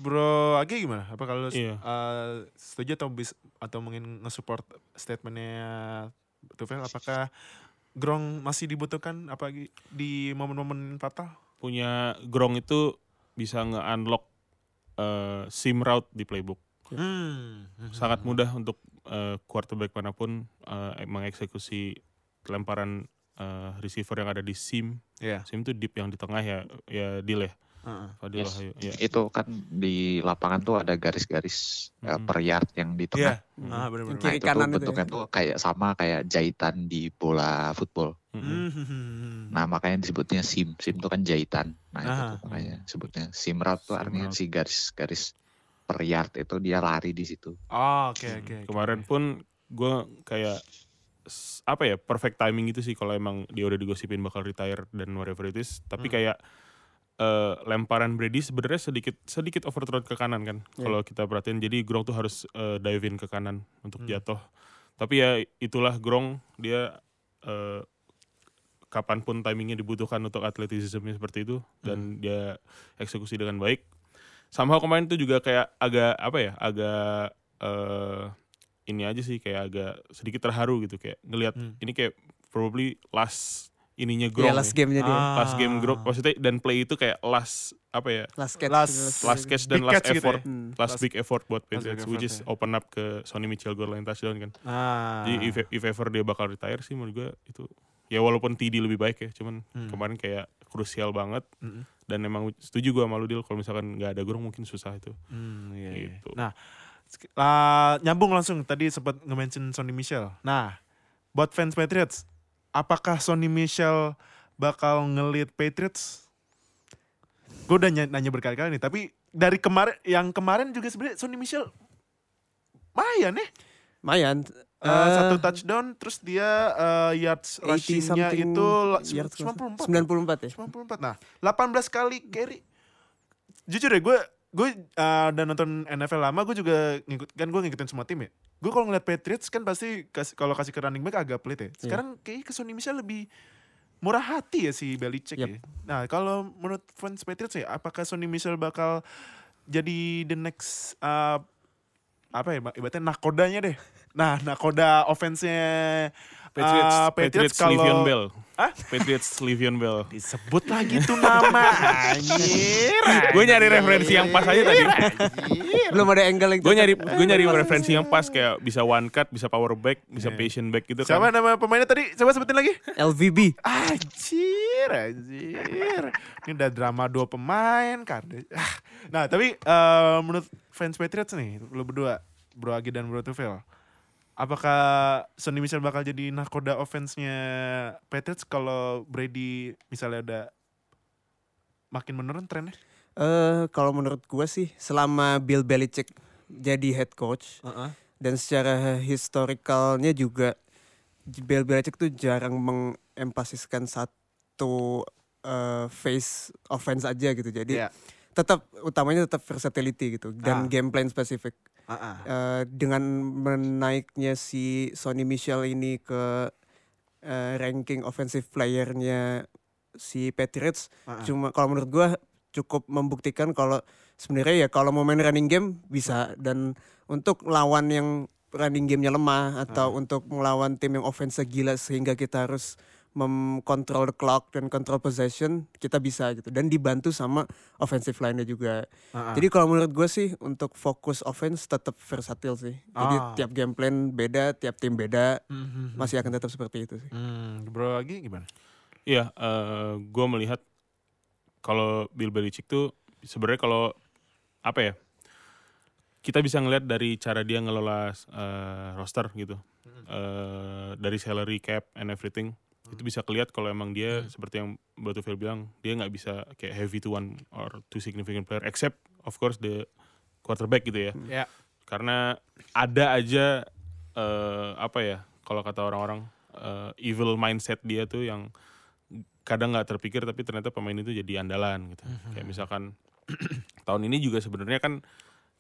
Bro Agi gimana? Apa kalau Iya. uh, setuju atau bis, atau mungkin nge-support statementnya Tufel? Apakah Grong masih dibutuhkan apalagi di momen-momen fatal? Punya Grong itu bisa nge-unlock eh, sim route di playbook. Hmm. Sangat mudah untuk eh, quarterback mana pun eh, mengeksekusi lemparan eh, receiver yang ada di sim. Iya. Sim itu deep yang di tengah ya, ya deal Fadil Yes. Wahyu, ya. Itu kan di lapangan tuh ada garis-garis uh, Mm-mm. per yard yang di Iya. tengah. Hmm. Ah, benar-benar. Kiri Nah itu kanan tuh itu bentuknya ya. tuh kayak sama kayak jahitan di bola football. Mm-mm. Hmm. Nah makanya disebutnya sim. Sim itu kan jahitan. Nah itu Ah. tuh makanya sebutnya sim route tuh Sim artinya si garis-garis per yard itu dia lari di situ. Oh, oke Hmm. oke. oke. Kemarin pun gue kayak apa ya perfect timing gitu sih kalau emang dia udah digosipin bakal retire dan whatever it is. Tapi Hmm. kayak eh, lemparan Brady sebenarnya sedikit sedikit overthrow ke kanan kan. Iya. Kalau kita perhatiin jadi Gronk tuh harus eh, dive in ke kanan untuk Hmm. jatuh. Tapi ya itulah Gronk dia eh, kapan pun timingnya dibutuhkan untuk atletisismnya seperti itu dan dia eksekusi dengan baik. Somehow kemarin tuh juga kayak agak apa ya agak eh ini aja sih kayak agak sedikit terharu gitu kayak ngelihat Hmm. ini kayak probably last ininya Iya Gronk last ya. game-nya dia. Ah. last game Gronk maksudnya dan play itu kayak last apa ya Last catch. Last- last catch dan last catch gitu effort ya? Hmm. last, Last- big effort buat Patriots effort which is ya. open up ke Sonny Mitchell goal line touchdown kan Ah. jadi if, if ever dia bakal retire sih menurut gue itu ya walaupun TD lebih baik ya cuman Hmm. kemarin kayak krusial banget Mm-mm. dan emang setuju gue sama lu Dil kalau misalkan nggak ada Gronk mungkin susah itu Hmm, iya, iya. Gitu. Nah, sek- ah, nyambung langsung tadi sempat nge-mention Sonny Michel. Nah, buat fans Patriots, apakah Sonny Michel bakal ngelit Patriots? Gue udah ny- nanya berkali-kali nih, tapi dari kemarin yang kemarin juga sebenarnya Sonny Michel lumayan nih. Lumayan. Eh, Eh, satu touchdown terus dia eh, yards 80 rushing-nya itu yards 94. 94 ya. 94. Nah, 18 kali carry. Jujur ya, gue gue uh, udah nonton NFL lama, gue juga ngikut kan gue ngikutin semua tim ya. Gue kalau ngeliat Patriots kan pasti kas- kalau kasih ke running back agak pelit ya. Sekarang kayaknya ke Sonny Michel lebih murah hati ya si Belichick Yep. ya. Nah, kalau menurut fans Patriots ya, apakah Sonny Michel bakal jadi the next uh, apa ya, ibaratnya nakodanya deh. Nah, nakoda offense-nya Patriots uh, Patriots, kalau- Le'Veon Bell Hah? Patriots Le'Veon Bell Disebut lagi tuh nama anjir. gue nyari referensi yang pas aja tadi Belum ada angle yang gue nyari gue nyari referensi yang pas kayak bisa one cut bisa power back bisa Iya. patient back gitu Siapa kan nama pemainnya tadi? Coba sebutin lagi. LVB. Anjir, anjir. Ini udah drama dua pemain kan. Ah. Nah, tapi eh, menurut fans Patriots nih, lu berdua, Bro Agi dan Bro Tufel. Apakah Sonny Michel bakal jadi nakoda offense-nya Patriots kalau Brady misalnya udah makin menurun trennya? Eh kalau menurut gua sih selama Bill Belichick jadi head coach dan secara historicalnya juga Bill Belichick tuh jarang mengemphasiskan satu eh, phase offense aja gitu. Jadi Iya. tetap utamanya tetap versatility gitu dan Ah. game plan spesifik. Ah, ah. Eh, dengan menaiknya si Sonny Michel ini ke eh, ranking offensive playernya si Patriots Ah, ah. cuma kalau menurut gua cukup membuktikan kalau sebenarnya ya kalau mau main running game bisa dan untuk lawan yang running gamenya lemah atau untuk melawan tim yang offense gila sehingga kita harus memkontrol the clock dan control possession kita bisa gitu dan dibantu sama offensive line-nya juga. Ah. Jadi kalau menurut gue sih untuk fokus offense tetap versatil sih. Jadi Ah. tiap game plan beda, tiap tim beda, Mhm. masih akan tetap seperti itu sih. Hmm, bro lagi gimana? Iya, gue melihat kalau Bill Belichick tuh sebenarnya kalau apa ya kita bisa ngeliat dari cara dia ngelola eh, roster gitu. Eh, dari salary cap and everything. Itu bisa kelihat kalau emang dia seperti yang Batu Phil bilang, dia nggak bisa kayak heavy to one or two significant player except of course the quarterback gitu ya. Ya. Karena ada aja eh, apa ya kalau kata orang-orang eh, evil mindset dia tuh yang kadang nggak terpikir tapi ternyata pemain itu jadi andalan gitu. Kayak misalkan tahun ini juga sebenarnya kan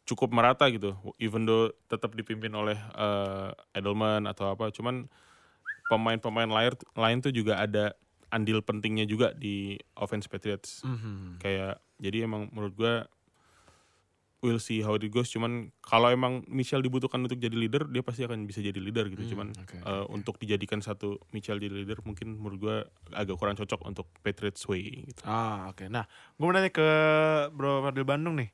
cukup merata gitu. Even though tetap dipimpin oleh eh, Edelman atau apa, cuman pemain-pemain lain lain tuh juga ada andil pentingnya juga di offense Patriots. Mhm. Kayak jadi emang menurut gua we'll see how it goes. Cuman kalau emang Michel dibutuhkan untuk jadi leader, dia pasti akan bisa jadi leader gitu. Cuman oke, eh, untuk dijadikan satu Michel jadi leader mungkin menurut gua agak kurang cocok untuk Patriots way gitu. Ah oke. Nah, gue mau nanya ke Bro Fadil Bandung nih.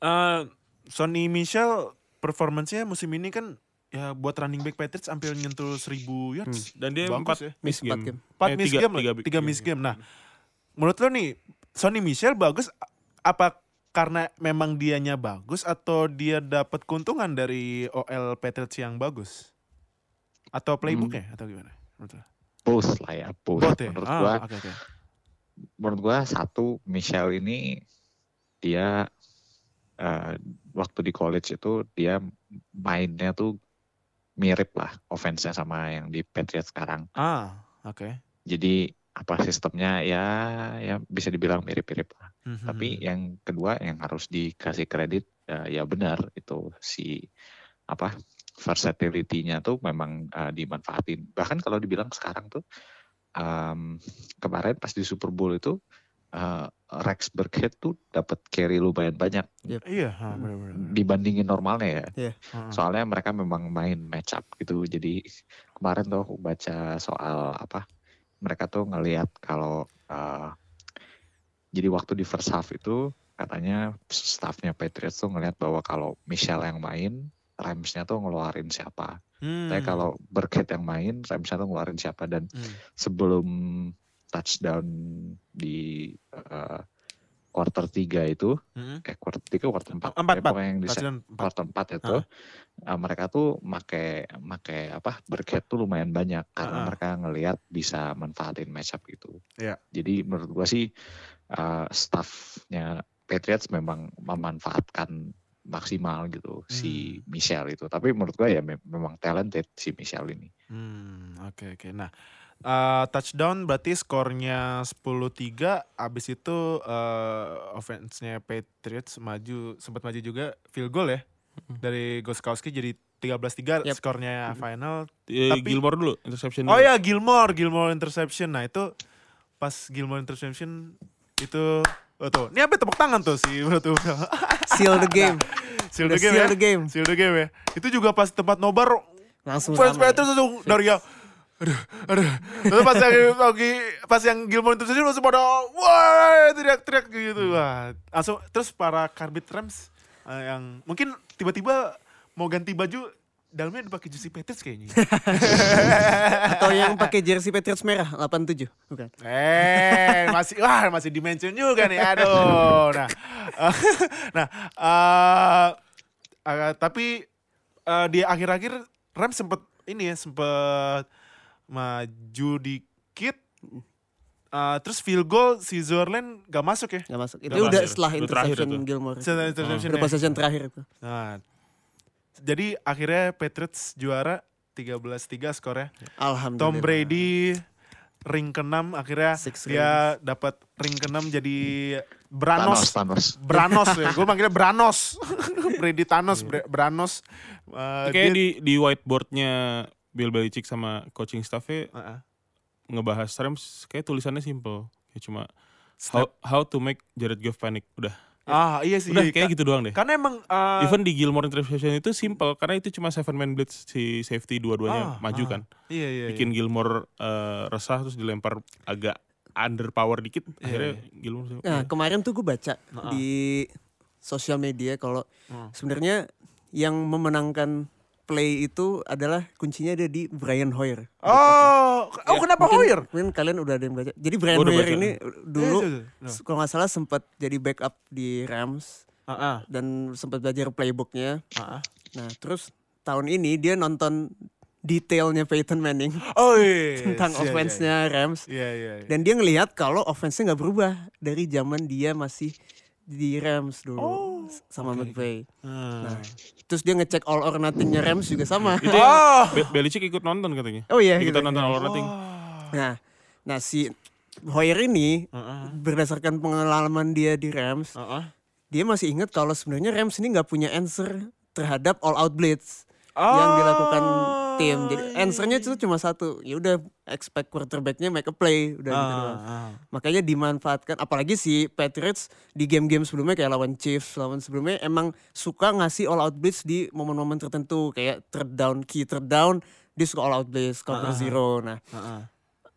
Eh Sonny Michel performance-nya musim ini kan ya buat running back Patriots hampir nyentuh 1000 yards. Dan dia Bagus empat ya. miss Empat game. game. Empat Eh, miss tiga- game, lah. tiga tiga, game. miss game. Nah, menurut lo nih, Sonny Michel bagus apa karena memang dianya bagus atau dia dapat keuntungan dari OL Patriots yang bagus? Atau playbooknya atau gimana? Menurut lo? Both lah ya. Both ya? Menurut Ah, gua, oke, oke. menurut gua satu Michelle ini dia eh, waktu di college itu dia mainnya tuh mirip lah offense-nya sama yang di Patriots sekarang. Ah, oke. Jadi apa sistemnya ya ya bisa dibilang mirip-mirip lah. Mhm. Tapi yang kedua yang harus dikasih kredit ya, ya benar itu si apa versatility-nya tuh memang uh, dimanfaatin. Bahkan kalau dibilang sekarang tuh um, kemarin pas di Super Bowl itu uh, Rex Burkhead tuh dapat carry lumayan banyak Iya, ah, benar-benar. dibandingin normalnya ya. Ah, Soalnya mereka memang main match up gitu. Jadi kemarin tuh aku baca soal apa mereka tuh ngelihat kalau uh, jadi waktu di first half itu katanya staffnya Patriots tuh ngelihat bahwa kalau Michelle yang main Ramsnya tuh ngeluarin siapa. Hmm. Tapi kalau Burkhead yang main Ramsnya tuh ngeluarin siapa dan Hmm. sebelum touchdown di uh, quarter 3 itu Hmm. eh quarter 3 quarter 4 Empat, empat. yang di Touchdown empat. quarter 4 itu uh, mereka tuh make make apa Burkhead tuh lumayan banyak karena Ah, ah. mereka ngelihat bisa manfaatin matchup gitu. Iya. Jadi menurut gua sih uh, staffnya Patriots memang memanfaatkan maksimal gitu si Hmm. Michelle itu. Tapi menurut gua ya me- memang talented si Michelle ini. Hmm, oke oke. Nah, eh, touchdown berarti skornya 10-3 abis itu eh, offense-nya Patriots maju sempat maju juga field goal ya. Dari Goskowski jadi 13-3 Yep. skornya final. Eh, Tapi- Gilmore dulu interception. Oh dulu. ya Gilmore, Gilmore interception. Nah, itu pas Gilmore interception itu oh tuh, ini apa tepuk tangan tuh si Bro tuh. Seal the game. Seal Udah the game seal ya. the game. Seal the game ya. Itu juga pas tempat nobar Langsung fans. Patriots langsung dari yang aduh, aduh. Terus pas yang lagi pas yang Gilmore itu langsung pada wah teriak-teriak gitu. Wah, langsung terus para karbit Rams eh, yang mungkin tiba-tiba mau ganti baju dalamnya dipakai jersey Patriots kayaknya. Atau yang pakai jersey Patriots merah 87, bukan? Eh, masih wah masih dimention juga nih. Aduh. Nah. nah, eh eh, tapi eh, di akhir-akhir Rams sempet ini ya, sempet maju dikit. Eh, terus field goal si Zorlen gak masuk ya. Gak masuk. Itu Gak udah masuk. setelah interception itu. Gilmore. Setelah interception Udah ya. possession terakhir itu. Nah, jadi akhirnya Patriots juara 13-3 skornya. Alhamdulillah. Tom Brady ring ke-6 akhirnya Six dia dapat ring ke-6 jadi Branos. Thanos, Thanos. Branos ya. Gue manggilnya Branos. Brady Thanos, Bra- Branos. Eh, Kayak dia- di di whiteboardnya Bill Belichick sama coaching staffnya Heeh. ngebahas Rams kayak tulisannya simple kayak cuma how, how to make Jared Goff panic udah Ah iya sih. udah Ka- kayak gitu doang deh Karena emang eh, even di Gilmore interception itu simple karena itu cuma seven man blitz si safety Ah, dua-duanya maju ah. kan iya iya. bikin Gilmore eh, resah terus dilempar agak under power dikit Iya, akhirnya Gilmore Nah, kemarin tuh gue baca Nah. di sosial media kalau Hmm. sebenarnya yang memenangkan play itu adalah kuncinya ada di Brian Hoyer. Oh, oh kenapa Mungkin- Hoyer? Mungkin kalian udah ada yang baca. Jadi Brian Hoyer baca. ini dulu Eh, itu, itu. s- kalau nggak salah sempat jadi backup di Rams. Ah, ah, dan sempat belajar playbooknya. ah, ah. Nah terus tahun ini dia nonton detailnya Peyton Manning Oh iya. tentang Iya, iya, offense-nya Rams Iya iya. iya. dan dia ngelihat kalau offense-nya nggak berubah dari zaman dia masih di Rams dulu Oh, sama oke, McVay. Hmm. Nah, terus dia ngecek all or nothing-nya Rams juga sama. Itu Oh. Be- Belichick ikut nonton katanya. Oh iya, Ikutan gitu. nonton All or Nothing. Nah, nah si Hoyer ini Ah, ah, berdasarkan pengalaman dia di Rams, ah, ah. dia masih ingat kalau sebenarnya Rams ini nggak punya answer terhadap all out blitz yang Oh. dilakukan tim. Jadi answernya itu cuma satu, ya udah expect quarterbacknya make a play, udah gitu Ah, doang. ah. Makanya dimanfaatkan, apalagi si Patriots di game-game sebelumnya kayak lawan Chiefs, lawan sebelumnya emang suka ngasih all out blitz di momen-momen tertentu kayak third down, key third down, dia suka all out blitz, cover Ah, ah. zero. Nah, Ah, ah.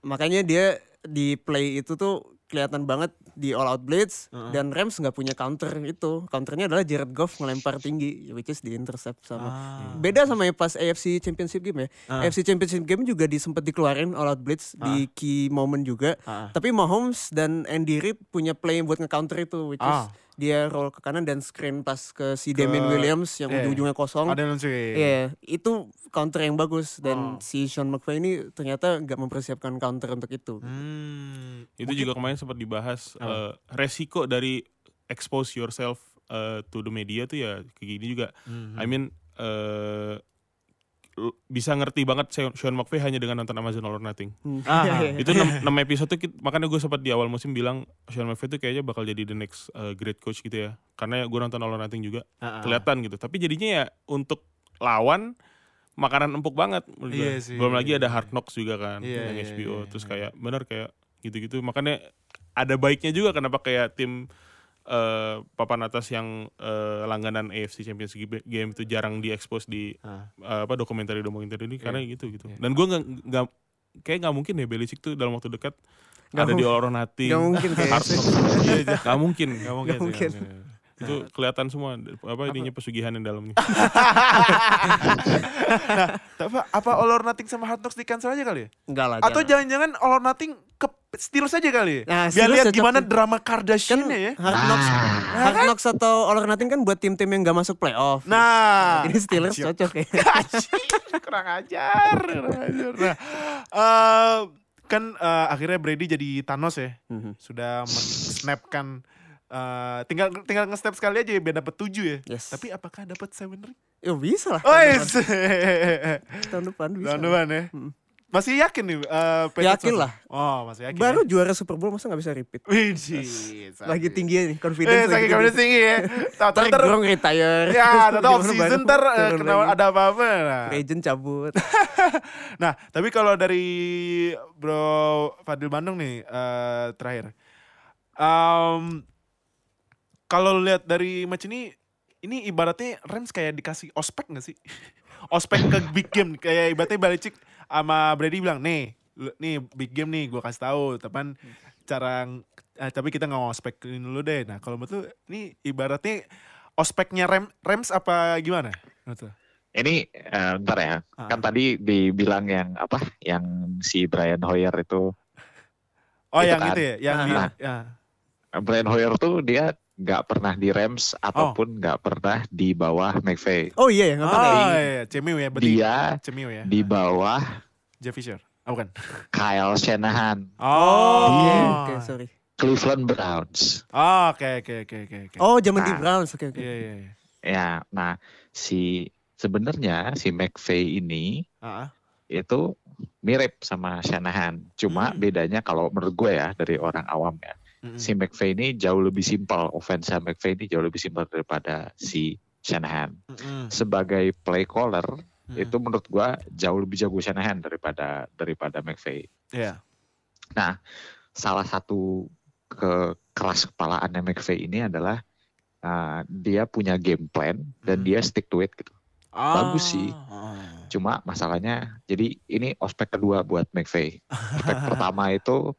makanya dia di play itu tuh kelihatan banget di all out blitz Uh-uh. dan Rams nggak punya counter itu counternya adalah Jared Goff ngelempar tinggi which is di intercept sama Ah. beda sama yang pas AFC Championship game ya Ah. AFC Championship game juga disempet dikeluarin all out blitz di key moment juga Ah. tapi Mahomes dan Andy Reid punya play buat nge-counter itu which is Ah. dia roll ke kanan dan screen pas ke si Damien Williams yang iya. ujung-ujungnya kosong Ada ya. Iya, itu counter yang bagus dan Oh. si Sean McVay ini ternyata nggak mempersiapkan counter untuk itu. Hmm. Itu juga kemarin sempat dibahas Apa? Eh, resiko dari expose yourself eh, to the media tuh ya kayak gini juga. Hmm. I mean eh lu bisa ngerti banget Sean- Sean McVay hanya dengan nonton Amazon All or Nothing. Hmm. Ah, Iya, iya. itu 6, episode tuh makanya gue sempat di awal musim bilang Sean McVay tuh kayaknya bakal jadi the next uh, great coach gitu ya karena gue nonton All or Nothing juga Ah, ah. kelihatan gitu tapi jadinya ya untuk lawan makanan empuk banget menurut gue. Sih, belum lagi iya, ada iya. Hard Knocks juga kan Iya, yang iya, HBO iya, terus iya. kayak bener kayak gitu-gitu makanya ada baiknya juga kenapa kayak tim eh, papan atas yang eh, langganan AFC Champions League game itu jarang diekspos di Ah. eh, apa dokumenter dokumenter ini karena gitu gitu Iya. dan gue nggak nggak kayak nggak mungkin ya Belichick tuh dalam waktu dekat Nggak ada di mungkin. All or Nothing Nggak mungkin kayaknya Hard sih. Knocks. Iya, nggak mungkin Gak mungkin sih. mungkin. nggak mungkin. Itu kelihatan semua apa ininya pesugihan yang dalamnya Tapi apa All or Nothing sama Hard Knocks di cancel aja kali ya? Enggak lah. Atau jangan. jangan-jangan All or Nothing ke Steelers aja kali ya? Nah, Biar lihat cocok gimana drama kan Kardashian ya. Hard Knocks, Ah. Hard Knocks atau All or Nothing kan buat tim-tim yang nggak masuk playoff. Nah, Ini Steelers cocok ya. Kurang ajar, kurang ajar. Nah, eh, kan eh, akhirnya Brady jadi Thanos ya. Mhm. Sudah men-snapkan eh, tinggal tinggal nge-snap sekali aja ya biar dapat 7 ya. Yes. Tapi apakah dapat seven ring? Ya bisa lah. Oh, yes. depan. Tahun depan bisa. Tahun depan ya. Mm. Masih yakin nih eh, Patriots Yakin lah. Oh, masih yakin. Baru ya? juara Super Bowl masa nggak bisa repeat. Wih, Lagi tinggi nih Eh, confidence. saking confidence tinggi ya. Tahu Ntar Gronk retire. ya, tahu off season ntar eh, turun kena lagi. ada apa-apa. Nah. Agent cabut. Nah, tapi kalau dari Bro Fadil Bandung nih eh, terakhir. Em, kalau lihat dari match ini ini ibaratnya Rams kayak dikasih ospek gak sih? ospek ke big game kayak ibaratnya Belichick sama Brady bilang, "Nih, lu- nih big game nih gue kasih tahu, tapi cara eh, tapi kita nggak ospekin dulu deh." Nah, kalau menurut lu, ini ibaratnya ospeknya Ram, Rams apa gimana? Menurut lu? Ini eh, bentar ya. Ah. Kan tadi dibilang yang apa? Yang si Brian Hoyer itu Oh, Itu yang kan. itu ya, yang di, Nah. ya. Brian Hoyer tuh dia nggak pernah di Rams ataupun nggak pernah di bawah McVay. Oh iya ya, nggak pakai. Oh iya, Cemiu ya, berarti Dia Cemiu ya. di bawah Jeff Fisher. Oh, bukan. Kyle Shanahan, Oh, iya. oke, sorry. Cleveland Browns. Oh, Oke, oke, oke, oke. oke. Oh, zaman di Nah. Browns. Oke, oke. Iya, iya, iya. Ya, nah si sebenarnya si McVay ini Ah, ah. itu mirip sama Shanahan. Cuma Hmm. bedanya kalau menurut gue ya dari orang awam ya, Mm-mm. si McVay ini jauh lebih simpel. Offense McVay ini jauh lebih simpel daripada si Shanahan. Mm-mm. Sebagai play caller Mm-mm. itu menurut gua jauh lebih jago Shanahan daripada daripada McVay. Iya. Salah satu kekeras kepalaannya McVay ini adalah uh, dia punya game plan dan Hmm. dia stick to it gitu. Bagus sih. Ah. Cuma masalahnya, jadi ini ospek kedua buat McVay. Ospek pertama itu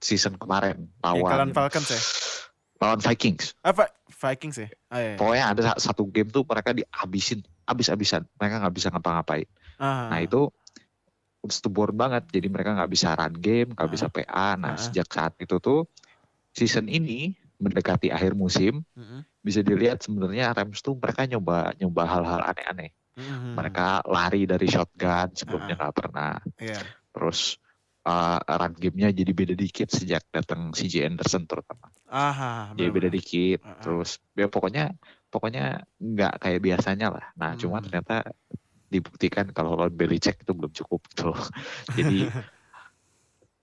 season kemarin kalian lawan Falcons ya? lawan Vikings. Apa Vikings ya? Ah, iya. Pokoknya ada sa- satu game tuh mereka dihabisin, habis-habisan. Mereka nggak bisa ngapa-ngapain. Ah. Nah itu stubborn banget. Jadi mereka nggak bisa run game, nggak Ah. bisa PA. Ah. Nah sejak saat itu tuh season ini mendekati akhir musim Mm-mm. bisa dilihat sebenarnya Rams tuh mereka nyoba nyoba hal-hal aneh-aneh. Mm-mm. Mereka lari dari shotgun sebelumnya nggak pernah. Iya. Terus uh, run game-nya jadi beda dikit sejak datang CJ Anderson terutama. Aha, Jadi beda dikit. Ah, ah. Terus ya pokoknya pokoknya nggak kayak biasanya lah. Nah, cuma Hmm. ternyata dibuktikan kalau lawan Belichick itu belum cukup gitu. loh. Jadi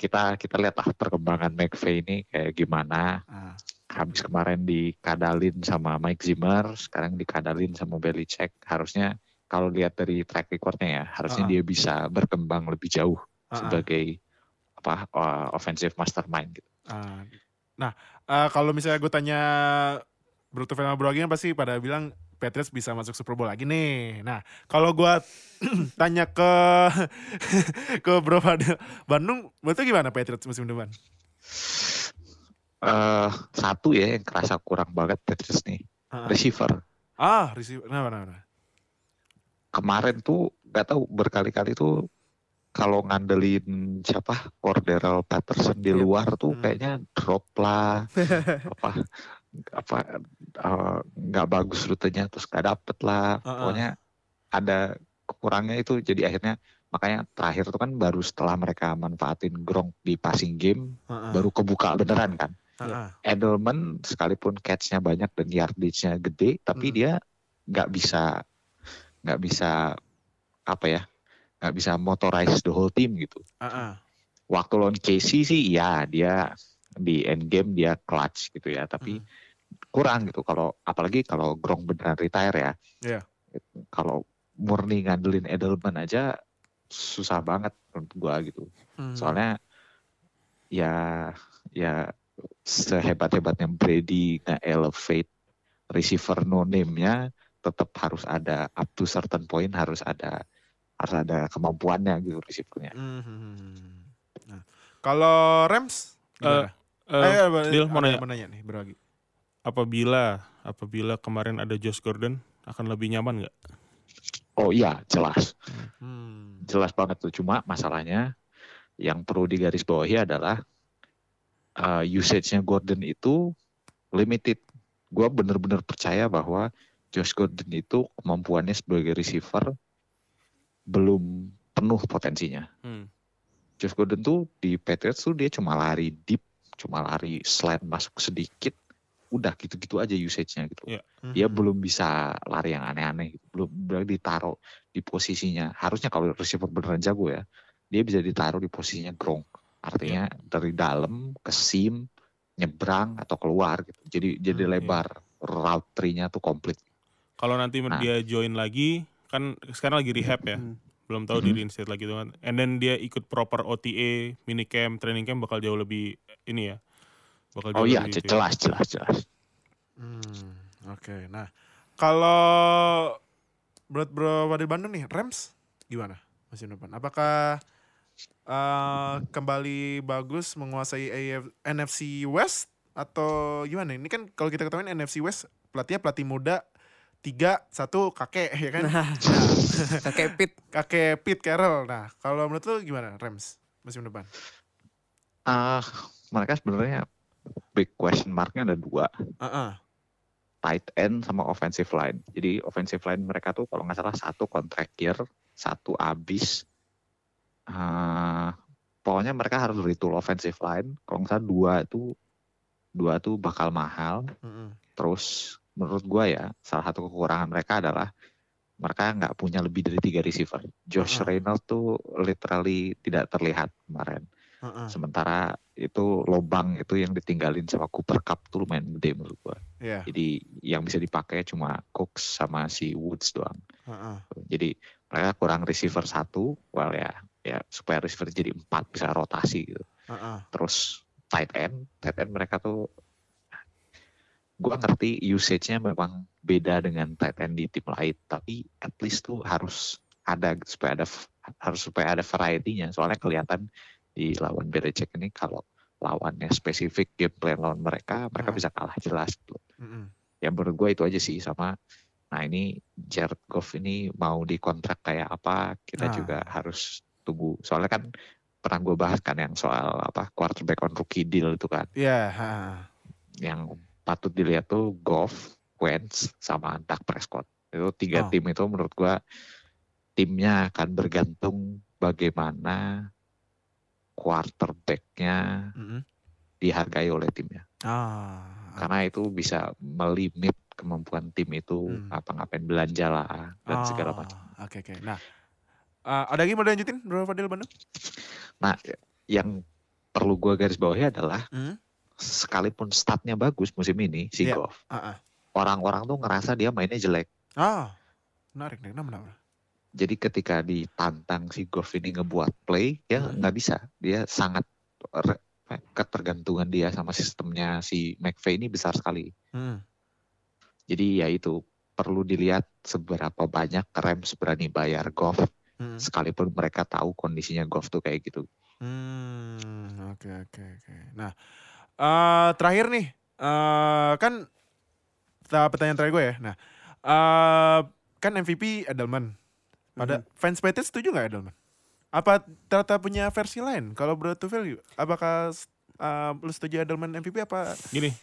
kita kita lihat lah perkembangan McVay ini kayak gimana. Ah. Habis kemarin dikadalin sama Mike Zimmer, sekarang dikadalin sama Belichick. Harusnya kalau lihat dari track recordnya ya, harusnya Ah. dia bisa berkembang lebih jauh ah. sebagai apa uh, offensive mastermind gitu. Ah. Nah, eh, kalau misalnya gue tanya Bruto sama Bro Agi kan pasti pada bilang Patriots bisa masuk Super Bowl lagi nih. Nah, kalau gue tanya ke ke Bro pada Bandung, menurut gimana Patriots musim depan? eh satu ya yang kerasa kurang banget Patriots nih, Ah, ah. receiver. Ah, receiver. Nah, nah, nah. Kemarin tuh nggak tahu berkali-kali tuh kalau ngandelin siapa Cordero Patterson di Yep. luar tuh Hmm. kayaknya drop lah apa apa eh, nggak bagus rutenya terus nggak dapet lah Ah, ah. pokoknya ada kurangnya itu jadi akhirnya makanya terakhir tuh kan baru setelah mereka manfaatin Gronk di passing game ah. baru kebuka beneran kan ah. Edelman sekalipun catch-nya banyak dan yardage-nya gede, tapi Hmm. dia nggak bisa nggak bisa apa ya nggak bisa motorize the whole team gitu. Ah. Waktu lawan Casey sih ya dia di end game dia clutch gitu ya, tapi Hmm. kurang gitu kalau apalagi kalau Gronk beneran retire ya. Iya. Kalau murni ngandelin Edelman aja susah banget menurut gua gitu. Hmm. Soalnya ya ya sehebat-hebatnya Brady nge-elevate receiver no name-nya tetap harus ada up to certain point harus ada harus ada kemampuannya gitu receivernya. Hmm. Nah, kalau Rams gimana? Eh, Eh, eh, Dil, mau nanya. menanya nih, Bro Agi. apabila apabila kemarin ada Josh Gordon akan lebih nyaman nggak? Oh iya jelas Hmm. jelas banget tuh cuma masalahnya yang perlu digarisbawahi adalah uh, usage-nya Gordon itu limited. Gua bener-bener percaya bahwa Josh Gordon itu kemampuannya sebagai receiver belum penuh potensinya. Hmm. Josh Gordon tuh di Patriots tuh dia cuma lari deep, cuma lari slide masuk sedikit, udah gitu-gitu aja usage-nya gitu. Iya. Dia Hmm. belum bisa lari yang aneh-aneh, gitu. belum belum ditaruh di posisinya. Harusnya kalau receiver beneran jago ya, dia bisa ditaruh di posisinya Gronk. Artinya dari dalam ke sim, nyebrang atau keluar gitu. Jadi jadi Hmm, iya. lebar route tree-nya tuh komplit. Kalau nanti Nah. dia join lagi kan sekarang lagi rehab ya. Hmm. Belum tahu Mhm. di reinstate lagi tuh kan. And then dia ikut proper OTA, minicamp, training camp bakal jauh lebih ini ya. Bakal Oh jauh iya, lebih jelas jelas jelas. Hmm, Oke, nah kalau menurut Bro Wadil Bandung nih, Rams gimana musim depan? Apakah eh, kembali bagus menguasai AF NFC West atau gimana? Ini kan kalau kita ketahui NFC West pelatihnya pelatih muda tiga satu kakek ya kan? Nah, kakek Pit. kakek Pete Carroll. Nah kalau menurut lu gimana Rams musim depan? Ah, mereka sebenarnya big question marknya ada dua. Ah, ah. tight end sama offensive line. Jadi offensive line mereka tuh kalau nggak salah satu contract year, satu abis. Eh, pokoknya mereka harus retool offensive line. Kalau nggak salah dua itu dua tuh bakal mahal. Mm-mm. Terus menurut gua ya salah satu kekurangan mereka adalah mereka nggak punya lebih dari tiga receiver. Josh Uh-uh. Reynolds tuh literally tidak terlihat kemarin. Ah, ah. Sementara itu lobang itu yang ditinggalin sama Cooper Cup tuh lumayan gede menurut gua. Iya. Jadi yang bisa dipakai cuma Cooks sama si Woods doang. Ah, ah. Jadi mereka kurang receiver satu, well ya, ya supaya receiver jadi empat bisa rotasi gitu. Ah, ah. Terus tight end, tight end mereka tuh, gua ngerti usage-nya memang beda dengan tight end di tim lain, tapi at least tuh harus ada supaya ada harus supaya ada variety-nya. Soalnya kelihatan di lawan Belichick ini kalau lawannya spesifik game plan lawan mereka, mereka Ah. bisa kalah jelas. Gitu Mm-mm. ya menurut gue itu aja sih sama nah ini Jared Goff ini mau dikontrak kayak apa kita Ah. juga harus tunggu soalnya kan pernah gue bahas kan yang soal apa quarterback on rookie deal itu kan Iya. ah, ah. yang patut dilihat tuh Goff, Wentz, sama Dak Prescott. Itu tiga Oh. tim itu menurut gua timnya akan bergantung bagaimana quarterbacknya Mm-mm. dihargai oleh timnya. Ah. Karena itu bisa melimit kemampuan tim itu Hmm. apa-ngapain belanja lah dan segala Ah, macam. Oke oke. Nah, eh, ada lagi mau dilanjutin Bro Fadil Bandung? Nah, yang perlu gua garis bawahi adalah Hmm. Sekalipun statnya bagus musim ini si Iya. Goff, ah. orang-orang tuh ngerasa dia mainnya jelek. Ah, menarik nih. Kenapa? Jadi ketika ditantang si Goff ini ngebuat play, ya Hmm. nggak bisa. Dia sangat re- ketergantungan dia sama sistemnya si McVay ini besar sekali. Hmm. Jadi ya itu perlu dilihat seberapa banyak Rams berani bayar Goff Hmm. sekalipun mereka tahu kondisinya Goff tuh kayak gitu. Hmm, oke oke oke. Nah, eh terakhir nih, eh kan pertanyaan terakhir gue ya. Nah, eh kan MVP Edelman. Pada fans Patriots setuju nggak Edelman? Apa ternyata punya versi lain? Kalau Bro Tufel, apakah eh, lu setuju Edelman MVP apa? Gini,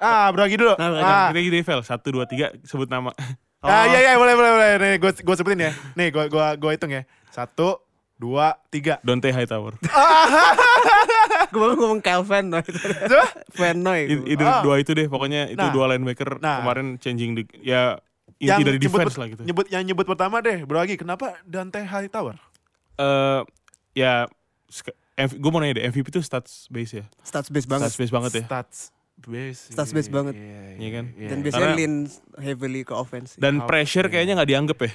Ah, Bro Agi dulu. Nah, ah, gini gini Vel, satu dua tiga sebut nama. ah, iya iya boleh boleh boleh. Nih, gue gue sebutin ya. Nih, gue gue gue hitung ya. Satu, dua, tiga. Dante Hightower. Gue baru ngomong Calvin Noy. Van Noy. Itu Ah. dua itu deh, pokoknya itu Nah. dua linebacker Nah. kemarin changing the, ya inti Yang dari nyebut- defense lah gitu. Nyebut yang nyebut pertama deh, Bro Agi. Kenapa Dante Hightower? Eh ya gue mau nanya deh, MVP itu stats base ya. Stats base banget. Stats base banget ya. Stats base. Stats base banget. Iya kan? Dan biasanya Karena- lean heavily ke offense. Dan Oke. pressure kayaknya nggak dianggap ya.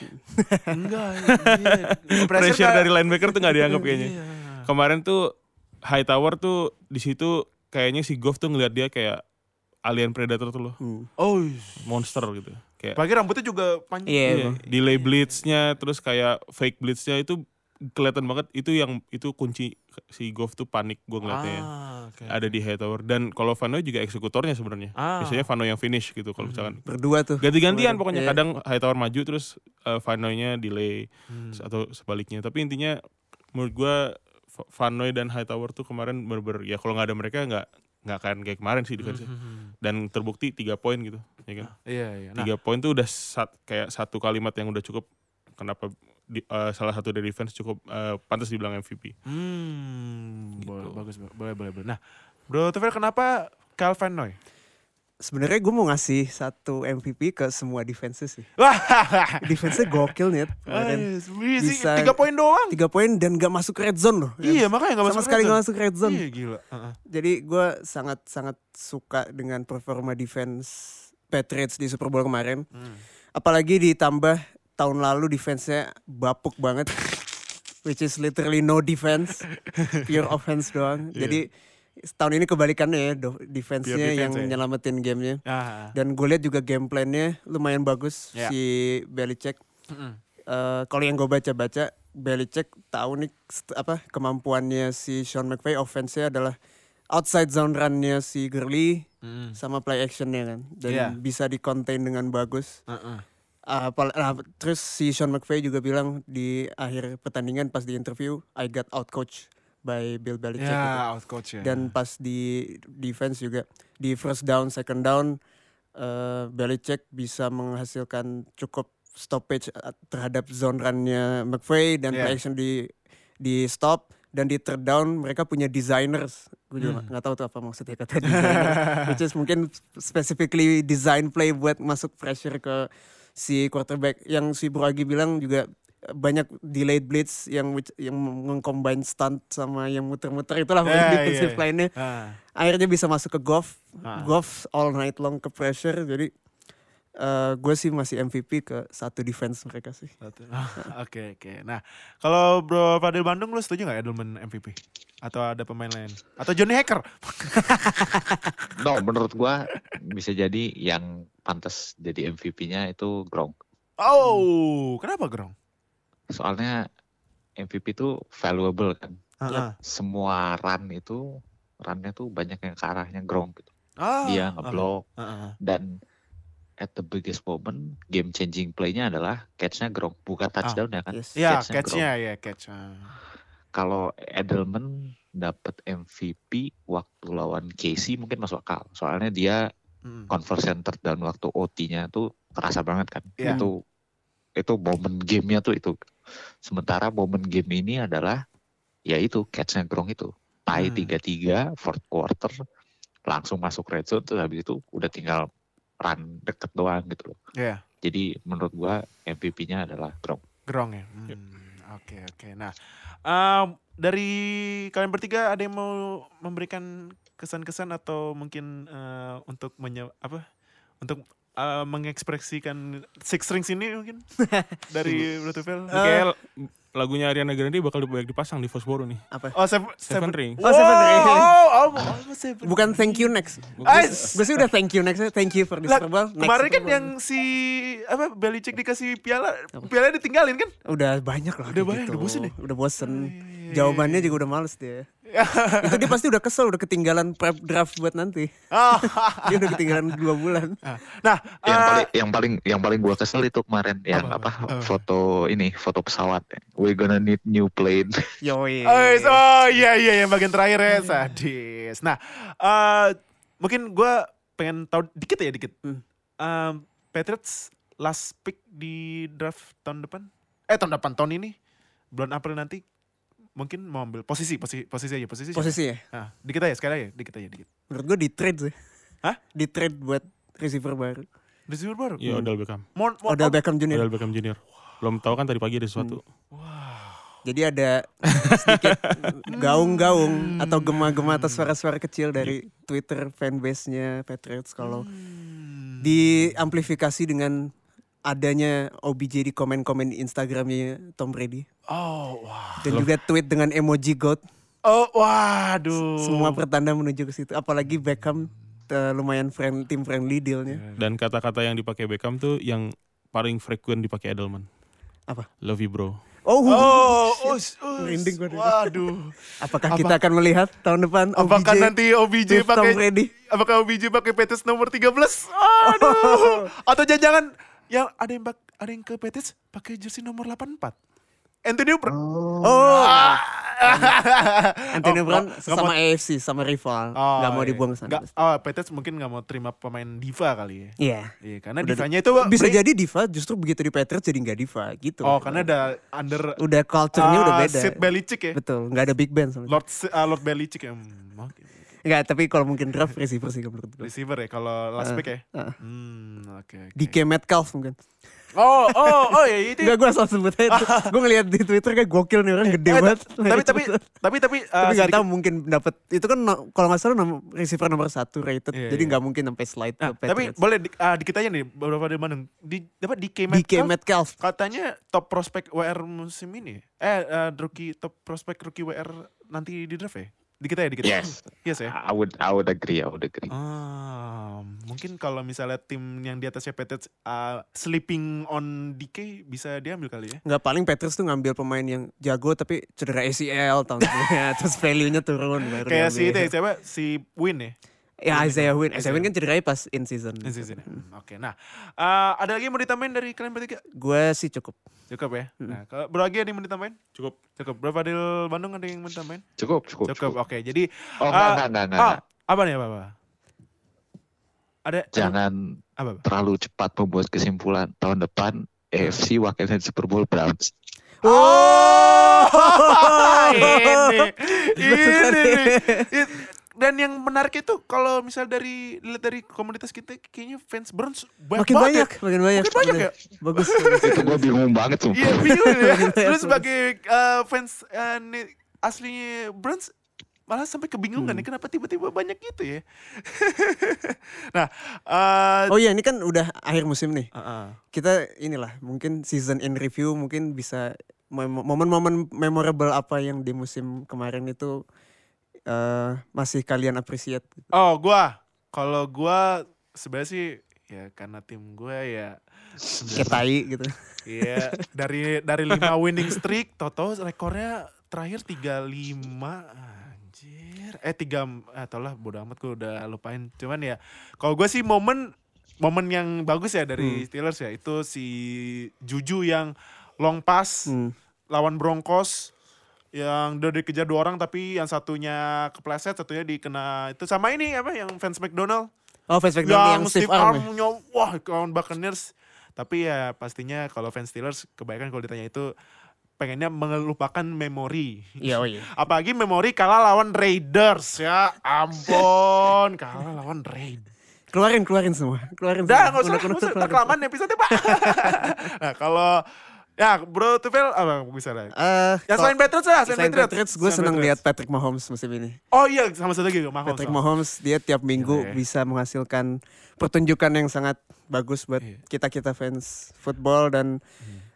enggak. iya. Pressure, nggak- dari linebacker tuh nggak dianggap kayaknya. Iya. Kemarin tuh Hightower tuh di situ kayaknya si Goff tuh ngeliat dia kayak alien predator tuh loh, Hmm. Oh, monster gitu. Kayak apalagi rambutnya juga panjang. Iya, iya, emang. delay blitznya terus kayak fake blitznya itu kelihatan banget itu yang itu kunci si Goff tuh panik gue ngeliatnya. Ah, oke. Ada di Hightower dan kalau Vano juga eksekutornya sebenarnya. Ah. Biasanya Vano yang finish gitu kalau misalkan Berdua tuh. ganti-gantian Kemarin. pokoknya Iya. kadang Hightower maju terus uh, Vano-nya delay Hmm. atau sebaliknya. Tapi intinya menurut gua V- Vanoy dan Hightower tuh kemarin bener-bener ya kalau nggak ada mereka nggak nggak akan kayak kemarin sih defense Hmm. dan terbukti tiga poin gitu ya kan Iya, iya. Nah, tiga poin tuh udah sat, kayak satu kalimat yang udah cukup kenapa di- uh, salah satu dari defense cukup uh, pantas dibilang MVP hmm, Gitu. boleh, bagus, boleh, boleh, boleh. Nah, Bro Tufel kenapa Calvin Noy? Sebenarnya gue mau ngasih satu MVP ke semua defenses sih. Wah, Defense-nya gokil nih. kemarin. bisa tiga poin doang. Tiga poin dan gak masuk red zone loh. Iya, makanya Sama masuk sekali red gak zone. masuk red zone. Iya, gila. Heeh. Jadi gue sangat-sangat suka dengan performa defense Patriots di Super Bowl kemarin. Hmm. Apalagi ditambah tahun lalu defense-nya bapuk banget. Which is literally no defense. Pure offense doang. Iya. Jadi tahun ini kebalikannya ya. Defense-nya defense yang ya. nyelamatin gamenya. Ah. Dan gue lihat juga game plan-nya lumayan bagus Ya. si Belichick. Mm-mm. Eh, kalau yang gue baca-baca Belichick tahu nih apa kemampuannya si Sean McVay offense-nya adalah outside zone run-nya si Gurley Mm-mm. sama play action-nya kan dan Iya. bisa di contain dengan bagus. Heeh. Ah, apal- ah, terus si Sean McVay juga bilang di akhir pertandingan pas di interview I got out coach by Bill Belichick gitu. Ya, out coach ya. Dan pas di defense juga di first down, second down, eh Belichick bisa menghasilkan cukup stoppage eh, terhadap zone run-nya McVay dan Yeah. play action di di stop dan di third down mereka punya designers. Gue juga Hmm. nggak tahu tuh apa maksudnya kata designer. Which is mungkin specifically design play buat masuk pressure ke si quarterback yang si Buragi bilang juga banyak delayed blitz yang yang mengcombine stunt sama yang muter-muter itulah Ya, yeah, iya, defensive iya. line-nya Ah. akhirnya bisa masuk ke golf Ah. golf all night long ke pressure jadi gue sih masih MVP ke satu defense mereka sih. Oke oke. Nah kalau Bro Fadil Bandung lu setuju nggak Edelman MVP? Atau ada pemain lain? Atau Johnny Hacker? No, menurut gua bisa jadi yang pantas jadi MVP-nya itu Gronk. Oh, kenapa Grong? Soalnya MVP itu valuable kan. Heeh. Semua run itu runnya tuh banyak yang ke arahnya Gronk gitu. Ah, Dia ngeblok Heeh. dan at the biggest moment game changing play-nya adalah catch-nya Gronk, bukan touchdown ya kan. yes Ya, Catch-nya catch-nya ya catch. Ah. Kalau Edelman dapat MVP waktu lawan Casey mungkin masuk akal. Soalnya dia Hmm. conversion third down waktu OT-nya tuh terasa banget kan. Iya. Itu itu momen gamenya tuh itu. Sementara momen game ini adalah ya itu catch and Gronk itu. Tie Hmm. tiga tiga fourth quarter langsung masuk red zone terus habis itu udah tinggal run deket doang gitu loh. Iya. Jadi menurut gua MVP-nya adalah Gronk. Gerong ya. Hmm, Oke oke. Nah em, dari kalian bertiga ada yang mau memberikan kesan-kesan atau mungkin eh, untuk menye apa untuk eh, mengekspresikan Six Rings ini mungkin dari Bluetooth Kayak lagunya Ariana Grande bakal banyak dipasang di Fosboro nih. Apa? Oh Seven, Seven Ring. Oh, Seven Ring. Oh, oh, oh, Seven. Bukan thank you next. Gue sih udah thank you next. Thank you for this Lah, Super Bowl. Kemarin kan yang si apa Belichick dikasih piala, piala ditinggalin kan? udah banyak lah. Udah banyak, udah bosen ya? Udah bosen. iya, Jawabannya juga udah males dia. itu dia pasti udah kesel, udah ketinggalan prep draft buat nanti. Ah, Dia udah ketinggalan dua bulan. nah, Yang eh, paling yang paling yang paling gua kesel itu kemarin yang Apa, apa, apa? Apa? foto ini foto pesawat. We're gonna need new plane. Yoi. Oh, oh iya iya yang bagian terakhir ya sadis. Nah, eh mungkin gue pengen tahu dikit ya dikit. Hmm. Em, Patriots last pick di draft tahun depan? Eh tahun depan tahun ini bulan April nanti mungkin mau ambil posisi posisi posisi aja posisi. siapa? Posisi ya? Nah, dikit aja sekali aja dikit aja dikit. Menurut gue di trade sih. Hah? Di trade buat receiver baru. Receiver baru. Iya, Odell Beckham. Mon, mon, Odell Beckham Jr. Odell Beckham Junior. Belum tahu kan tadi pagi ada sesuatu. Jadi ada sedikit gaung-gaung atau gema-gema atau suara-suara kecil dari Twitter fanbase-nya Patriots kalau Hmm. diamplifikasi dengan adanya OBJ di komen-komen Instagramnya Tom Brady Oh, wah. dan juga tweet dengan emoji goat Oh, waduh. semua pertanda menuju ke situ apalagi Beckham eh, lumayan friend tim friendly dealnya Dan kata-kata yang dipakai Beckham tuh yang paling frekuent dipakai Edelman. Apa? Love you bro. oh, Oh, us, us. Merinding gua dengar. Waduh. apakah apa- kita akan melihat tahun depan Apakah OBJ nanti OBJ pakai Brady apakah OBJ pakai Petis nomor 13? Aduh. Atau jangan-jangan yang ada yang bak- ada yang ke Petis pakai jersey nomor 84. Antonio Brown. oh Ah. Antonio Oh, Brown sama mau- AFC sama rival Oh, nggak mau iya. dibuang ke sana Nggak- oh, Petis mungkin nggak mau terima pemain diva kali ya. Iya Iya, karena Udah- divanya itu bisa Bray- jadi diva justru begitu di Patriots jadi nggak diva gitu Oh, karena ada under udah culture-nya udah ah, beda Sid Belichick ya. betul nggak ada big band sama Lord ah, Lord Belichick ya. Hmm, oke. Nggak tapi kalau mungkin draft receiver sih menurut gue Receiver ya kalau last pick ya. ah. Hmm, oke oke. DK Metcalf mungkin Oh, oh, oh ya itu. Enggak gue asal sebut aja Gue ngeliat di Twitter kayak gokil nih orang gede Eh, banget tapi tapi tapi tapi uh, Tapi gak sedikit- tahu mungkin dapat Itu kan no- kalau nggak salah nom- receiver nomor satu rated Iya, Jadi iya. nggak mungkin sampai slide Nah, ke tapi boleh di, ah, dikit aja nih beberapa dari Bandung. Di dapat DK DK Metcalf katanya top prospek WR musim ini. Eh, eh, rookie top prospek rookie WR nanti di draft ya? Dikit aja dikit. Yes. Yes ya. I would I would agree, I would agree. Ah, mungkin kalau misalnya tim yang di atasnya Patriots uh, sleeping on DK bisa diambil kali ya. Nggak paling Patriots tuh ngambil pemain yang jago Tapi cedera ACL tahun sebelumnya Terus value-nya turun baru Kayak si itu ya, siapa? Si Win ya. Ya Isaiah Win Isaiah Isaiah. Win kan cederanya pas in season Ini season ya. Hmm, Oke, nah uh, ada lagi yang mau ditambahin dari kalian bertiga? Gue sih cukup Cukup ya. Nah, kalau bro lagi ada yang mau ditambahin? Cukup. Cukup. Berapa di Bandung ada yang mau ditambahin? Cukup, cukup, Cukup. cukup. Oke, jadi Oh, Ah, enggak, enggak, enggak, enggak. ah, apa nih apa apa? Ada ada- Jangan apa? apa? terlalu cepat membuat kesimpulan. Tahun depan AFC wakilnya Super Bowl Browns. Oh, ini, suka ini, nih. nih. Dan yang menarik itu kalau misal dari lihat dari komunitas kita kayaknya fans Browns banyak Makin banget banyak ya. Makin banyak Makin banyak ya? Bagus Itu gue bingung banget sumpah. Iya bingung ya. Terus sebagai uh, fans uh, aslinya Browns malah sampai kebingungan Hmm. nih kenapa tiba-tiba banyak gitu ya. nah, uh, Oh iya ini kan udah akhir musim nih uh-uh. kita inilah mungkin season in review mungkin bisa momen-momen memorable apa yang di musim kemarin itu eh masih kalian appreciate oh gua kalau gua sebenarnya sih ya karena tim gua ya kayak tai gitu Iya, dari dari 5 winning streak, Toto rekornya terakhir 35 anjir. Eh 3 eh tau lah bodo amat gue udah lupain. Cuman ya kalau gue sih momen momen yang bagus ya dari Steelers ya itu si Juju yang long pass Hmm. lawan Broncos yang udah dikejar dua orang tapi yang satunya kepleset satunya dikena itu sama ini apa yang fans McDonald Oh, fans McDonald yang, Steve Arm. ya? Armnya, wah kawan Buccaneers. Tapi ya pastinya kalau fans Steelers kebanyakan kalau ditanya itu pengennya melupakan memori. Iya, oh iya. Apalagi memori kalah lawan Raiders ya. Ampun, kalah lawan Raiders. Keluarin, keluarin semua. Keluarin Udah, semua. nggak usah, Unek-unek nggak usah. keluarin. Kelamaan episode Pak. nah, kalau ya Bro Tufel apa misalnya? Eh, Ya kalau- selain Patriots lah, selain, Selain Patriots. Patriots, gue seneng lihat Patrick Mahomes musim ini. Oh iya, sama satu lagi Mahomes. Patrick Mahomes dia tiap minggu ya. bisa menghasilkan pertunjukan yang sangat bagus buat Iya. kita kita fans football dan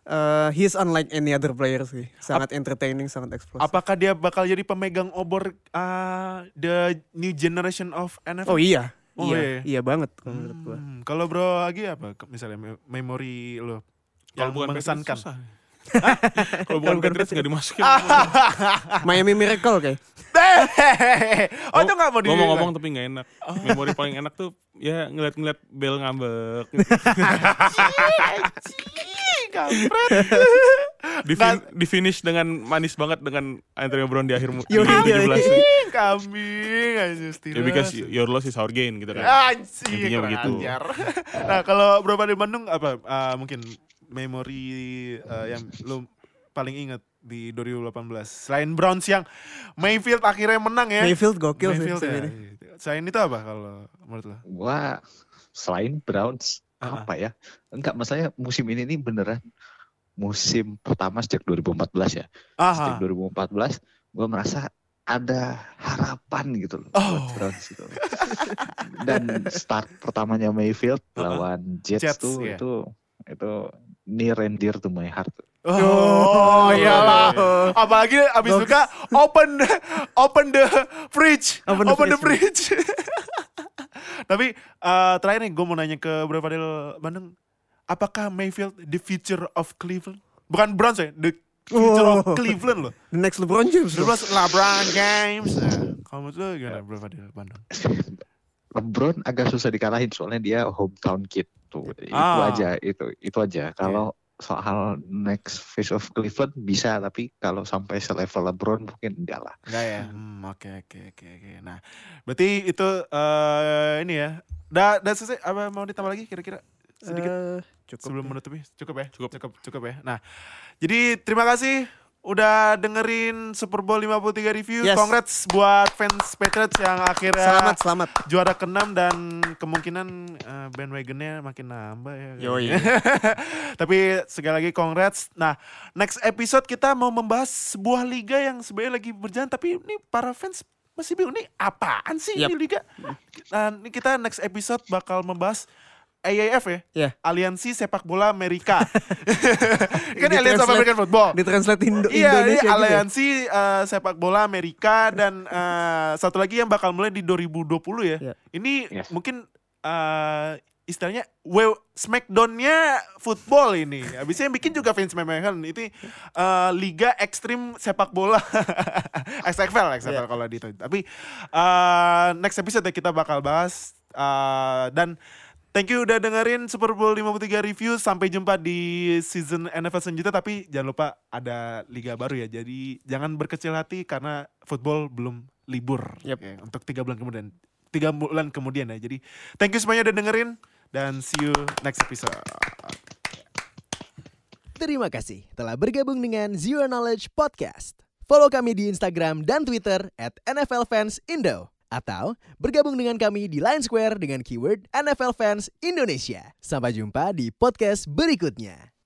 eh, he's unlike any other player sih. Sangat entertaining, sangat eksplosif. Apakah dia bakal jadi pemegang obor uh, the new generation of NFL? Oh iya, Oh, iya, iya. iya banget kalau menurut gua. Hmm, kalau Bro lagi apa? Misalnya me- memori lo Kalau bukan mengesankan. Kalau bukan Patriots nggak dimasukin. Miami Miracle kayak. oh itu nggak mau di Gue mau ngomong tapi nggak enak. Memori paling enak tuh ya ngeliat-ngeliat Bel ngambek. di, fin- di finish dengan manis banget dengan Antonio Brown di akhir mu- di Yoi, game yoi. 17. kambing aja Ya because your loss is our gain gitu kan. Anjing, Intinya begitu. nah kalau Bro di Bandung apa uh, mungkin memori uh, yang lo paling inget di 2018 selain Browns yang Mayfield akhirnya menang ya Mayfield gokil sih Mayfield musim ya. ini. Selain itu apa kalau menurut lo? Gua selain Browns Ah, apa ya? Enggak, maksudnya musim ini nih beneran musim pertama sejak 2014 ya. Aha. Sejak 2014 gua merasa ada harapan gitu loh Oh. buat Browns gitu. Dan start pertamanya Mayfield Uh-uh. lawan Jets, Jets, tuh iya. itu itu near and dear to my heart. Oh, iyalah. Apalagi abis Bagus. buka open open the fridge. Open Open, the the fridge. Tapi eh, terakhir nih gue mau nanya ke Bro Fadil Bandung. Apakah Mayfield the future of Cleveland? Bukan Browns ya, the future Oh. of Cleveland loh. The next LeBron James. Dulu loh. LeBron James. Nah, kamu tuh gimana Bro Fadil Bandung? LeBron agak susah dikalahin soalnya dia hometown kid tuh. Itu Ah. aja, itu itu aja. Kalau soal next face of Cleveland bisa, tapi kalau sampai selevel LeBron mungkin enggak lah. Enggak ya? Hmm, oke oke oke oke. Nah, berarti itu eh ini ya. Udah udah selesai apa mau ditambah lagi kira-kira sedikit? Eh, cukup. sebelum menutupi cukup ya Cukup. cukup cukup ya nah jadi terima kasih udah dengerin Super Bowl 53 review Yes. congrats buat fans Patriots yang akhirnya Selamat, selamat. juara ke-6 dan kemungkinan eh, bandwagonnya makin nambah ya Yoi. tapi sekali lagi congrats nah next episode kita mau membahas sebuah liga yang sebenarnya lagi berjalan tapi ini para fans masih bingung nih apaan sih Yap. ini liga nah ini kita next episode bakal membahas AAF ya Ya. Aliansi Sepak Bola Amerika. kan Aliansi American Football. Ditranslate Indo Iya, ini Indonesia gitu ya? aliansi eh, sepak bola Amerika dan eh, satu lagi yang bakal mulai di 2020 ya. Iya. Ini Yes. mungkin eh, istilahnya well, Smackdown-nya football ini. Habisnya yang bikin juga Vince McMahon. Itu eh, liga ekstrim sepak bola. XFL, XFL Iya. kalau di. Tapi eh, next episode kita bakal bahas eh, dan Thank you udah dengerin Super Bowl 53 review. Sampai jumpa di season NFL selanjutnya. Tapi jangan lupa ada liga baru ya. Jadi jangan berkecil hati karena football belum libur. Yep. Oke, untuk tiga bulan kemudian. Tiga bulan kemudian ya. Jadi thank you semuanya udah dengerin. Dan see you next episode. Terima kasih telah bergabung dengan Zero Knowledge Podcast. Follow kami di Instagram dan Twitter at NFL Fans Indo. Atau bergabung dengan kami di Line Square dengan keyword NFL Fans Indonesia. Sampai jumpa di podcast berikutnya.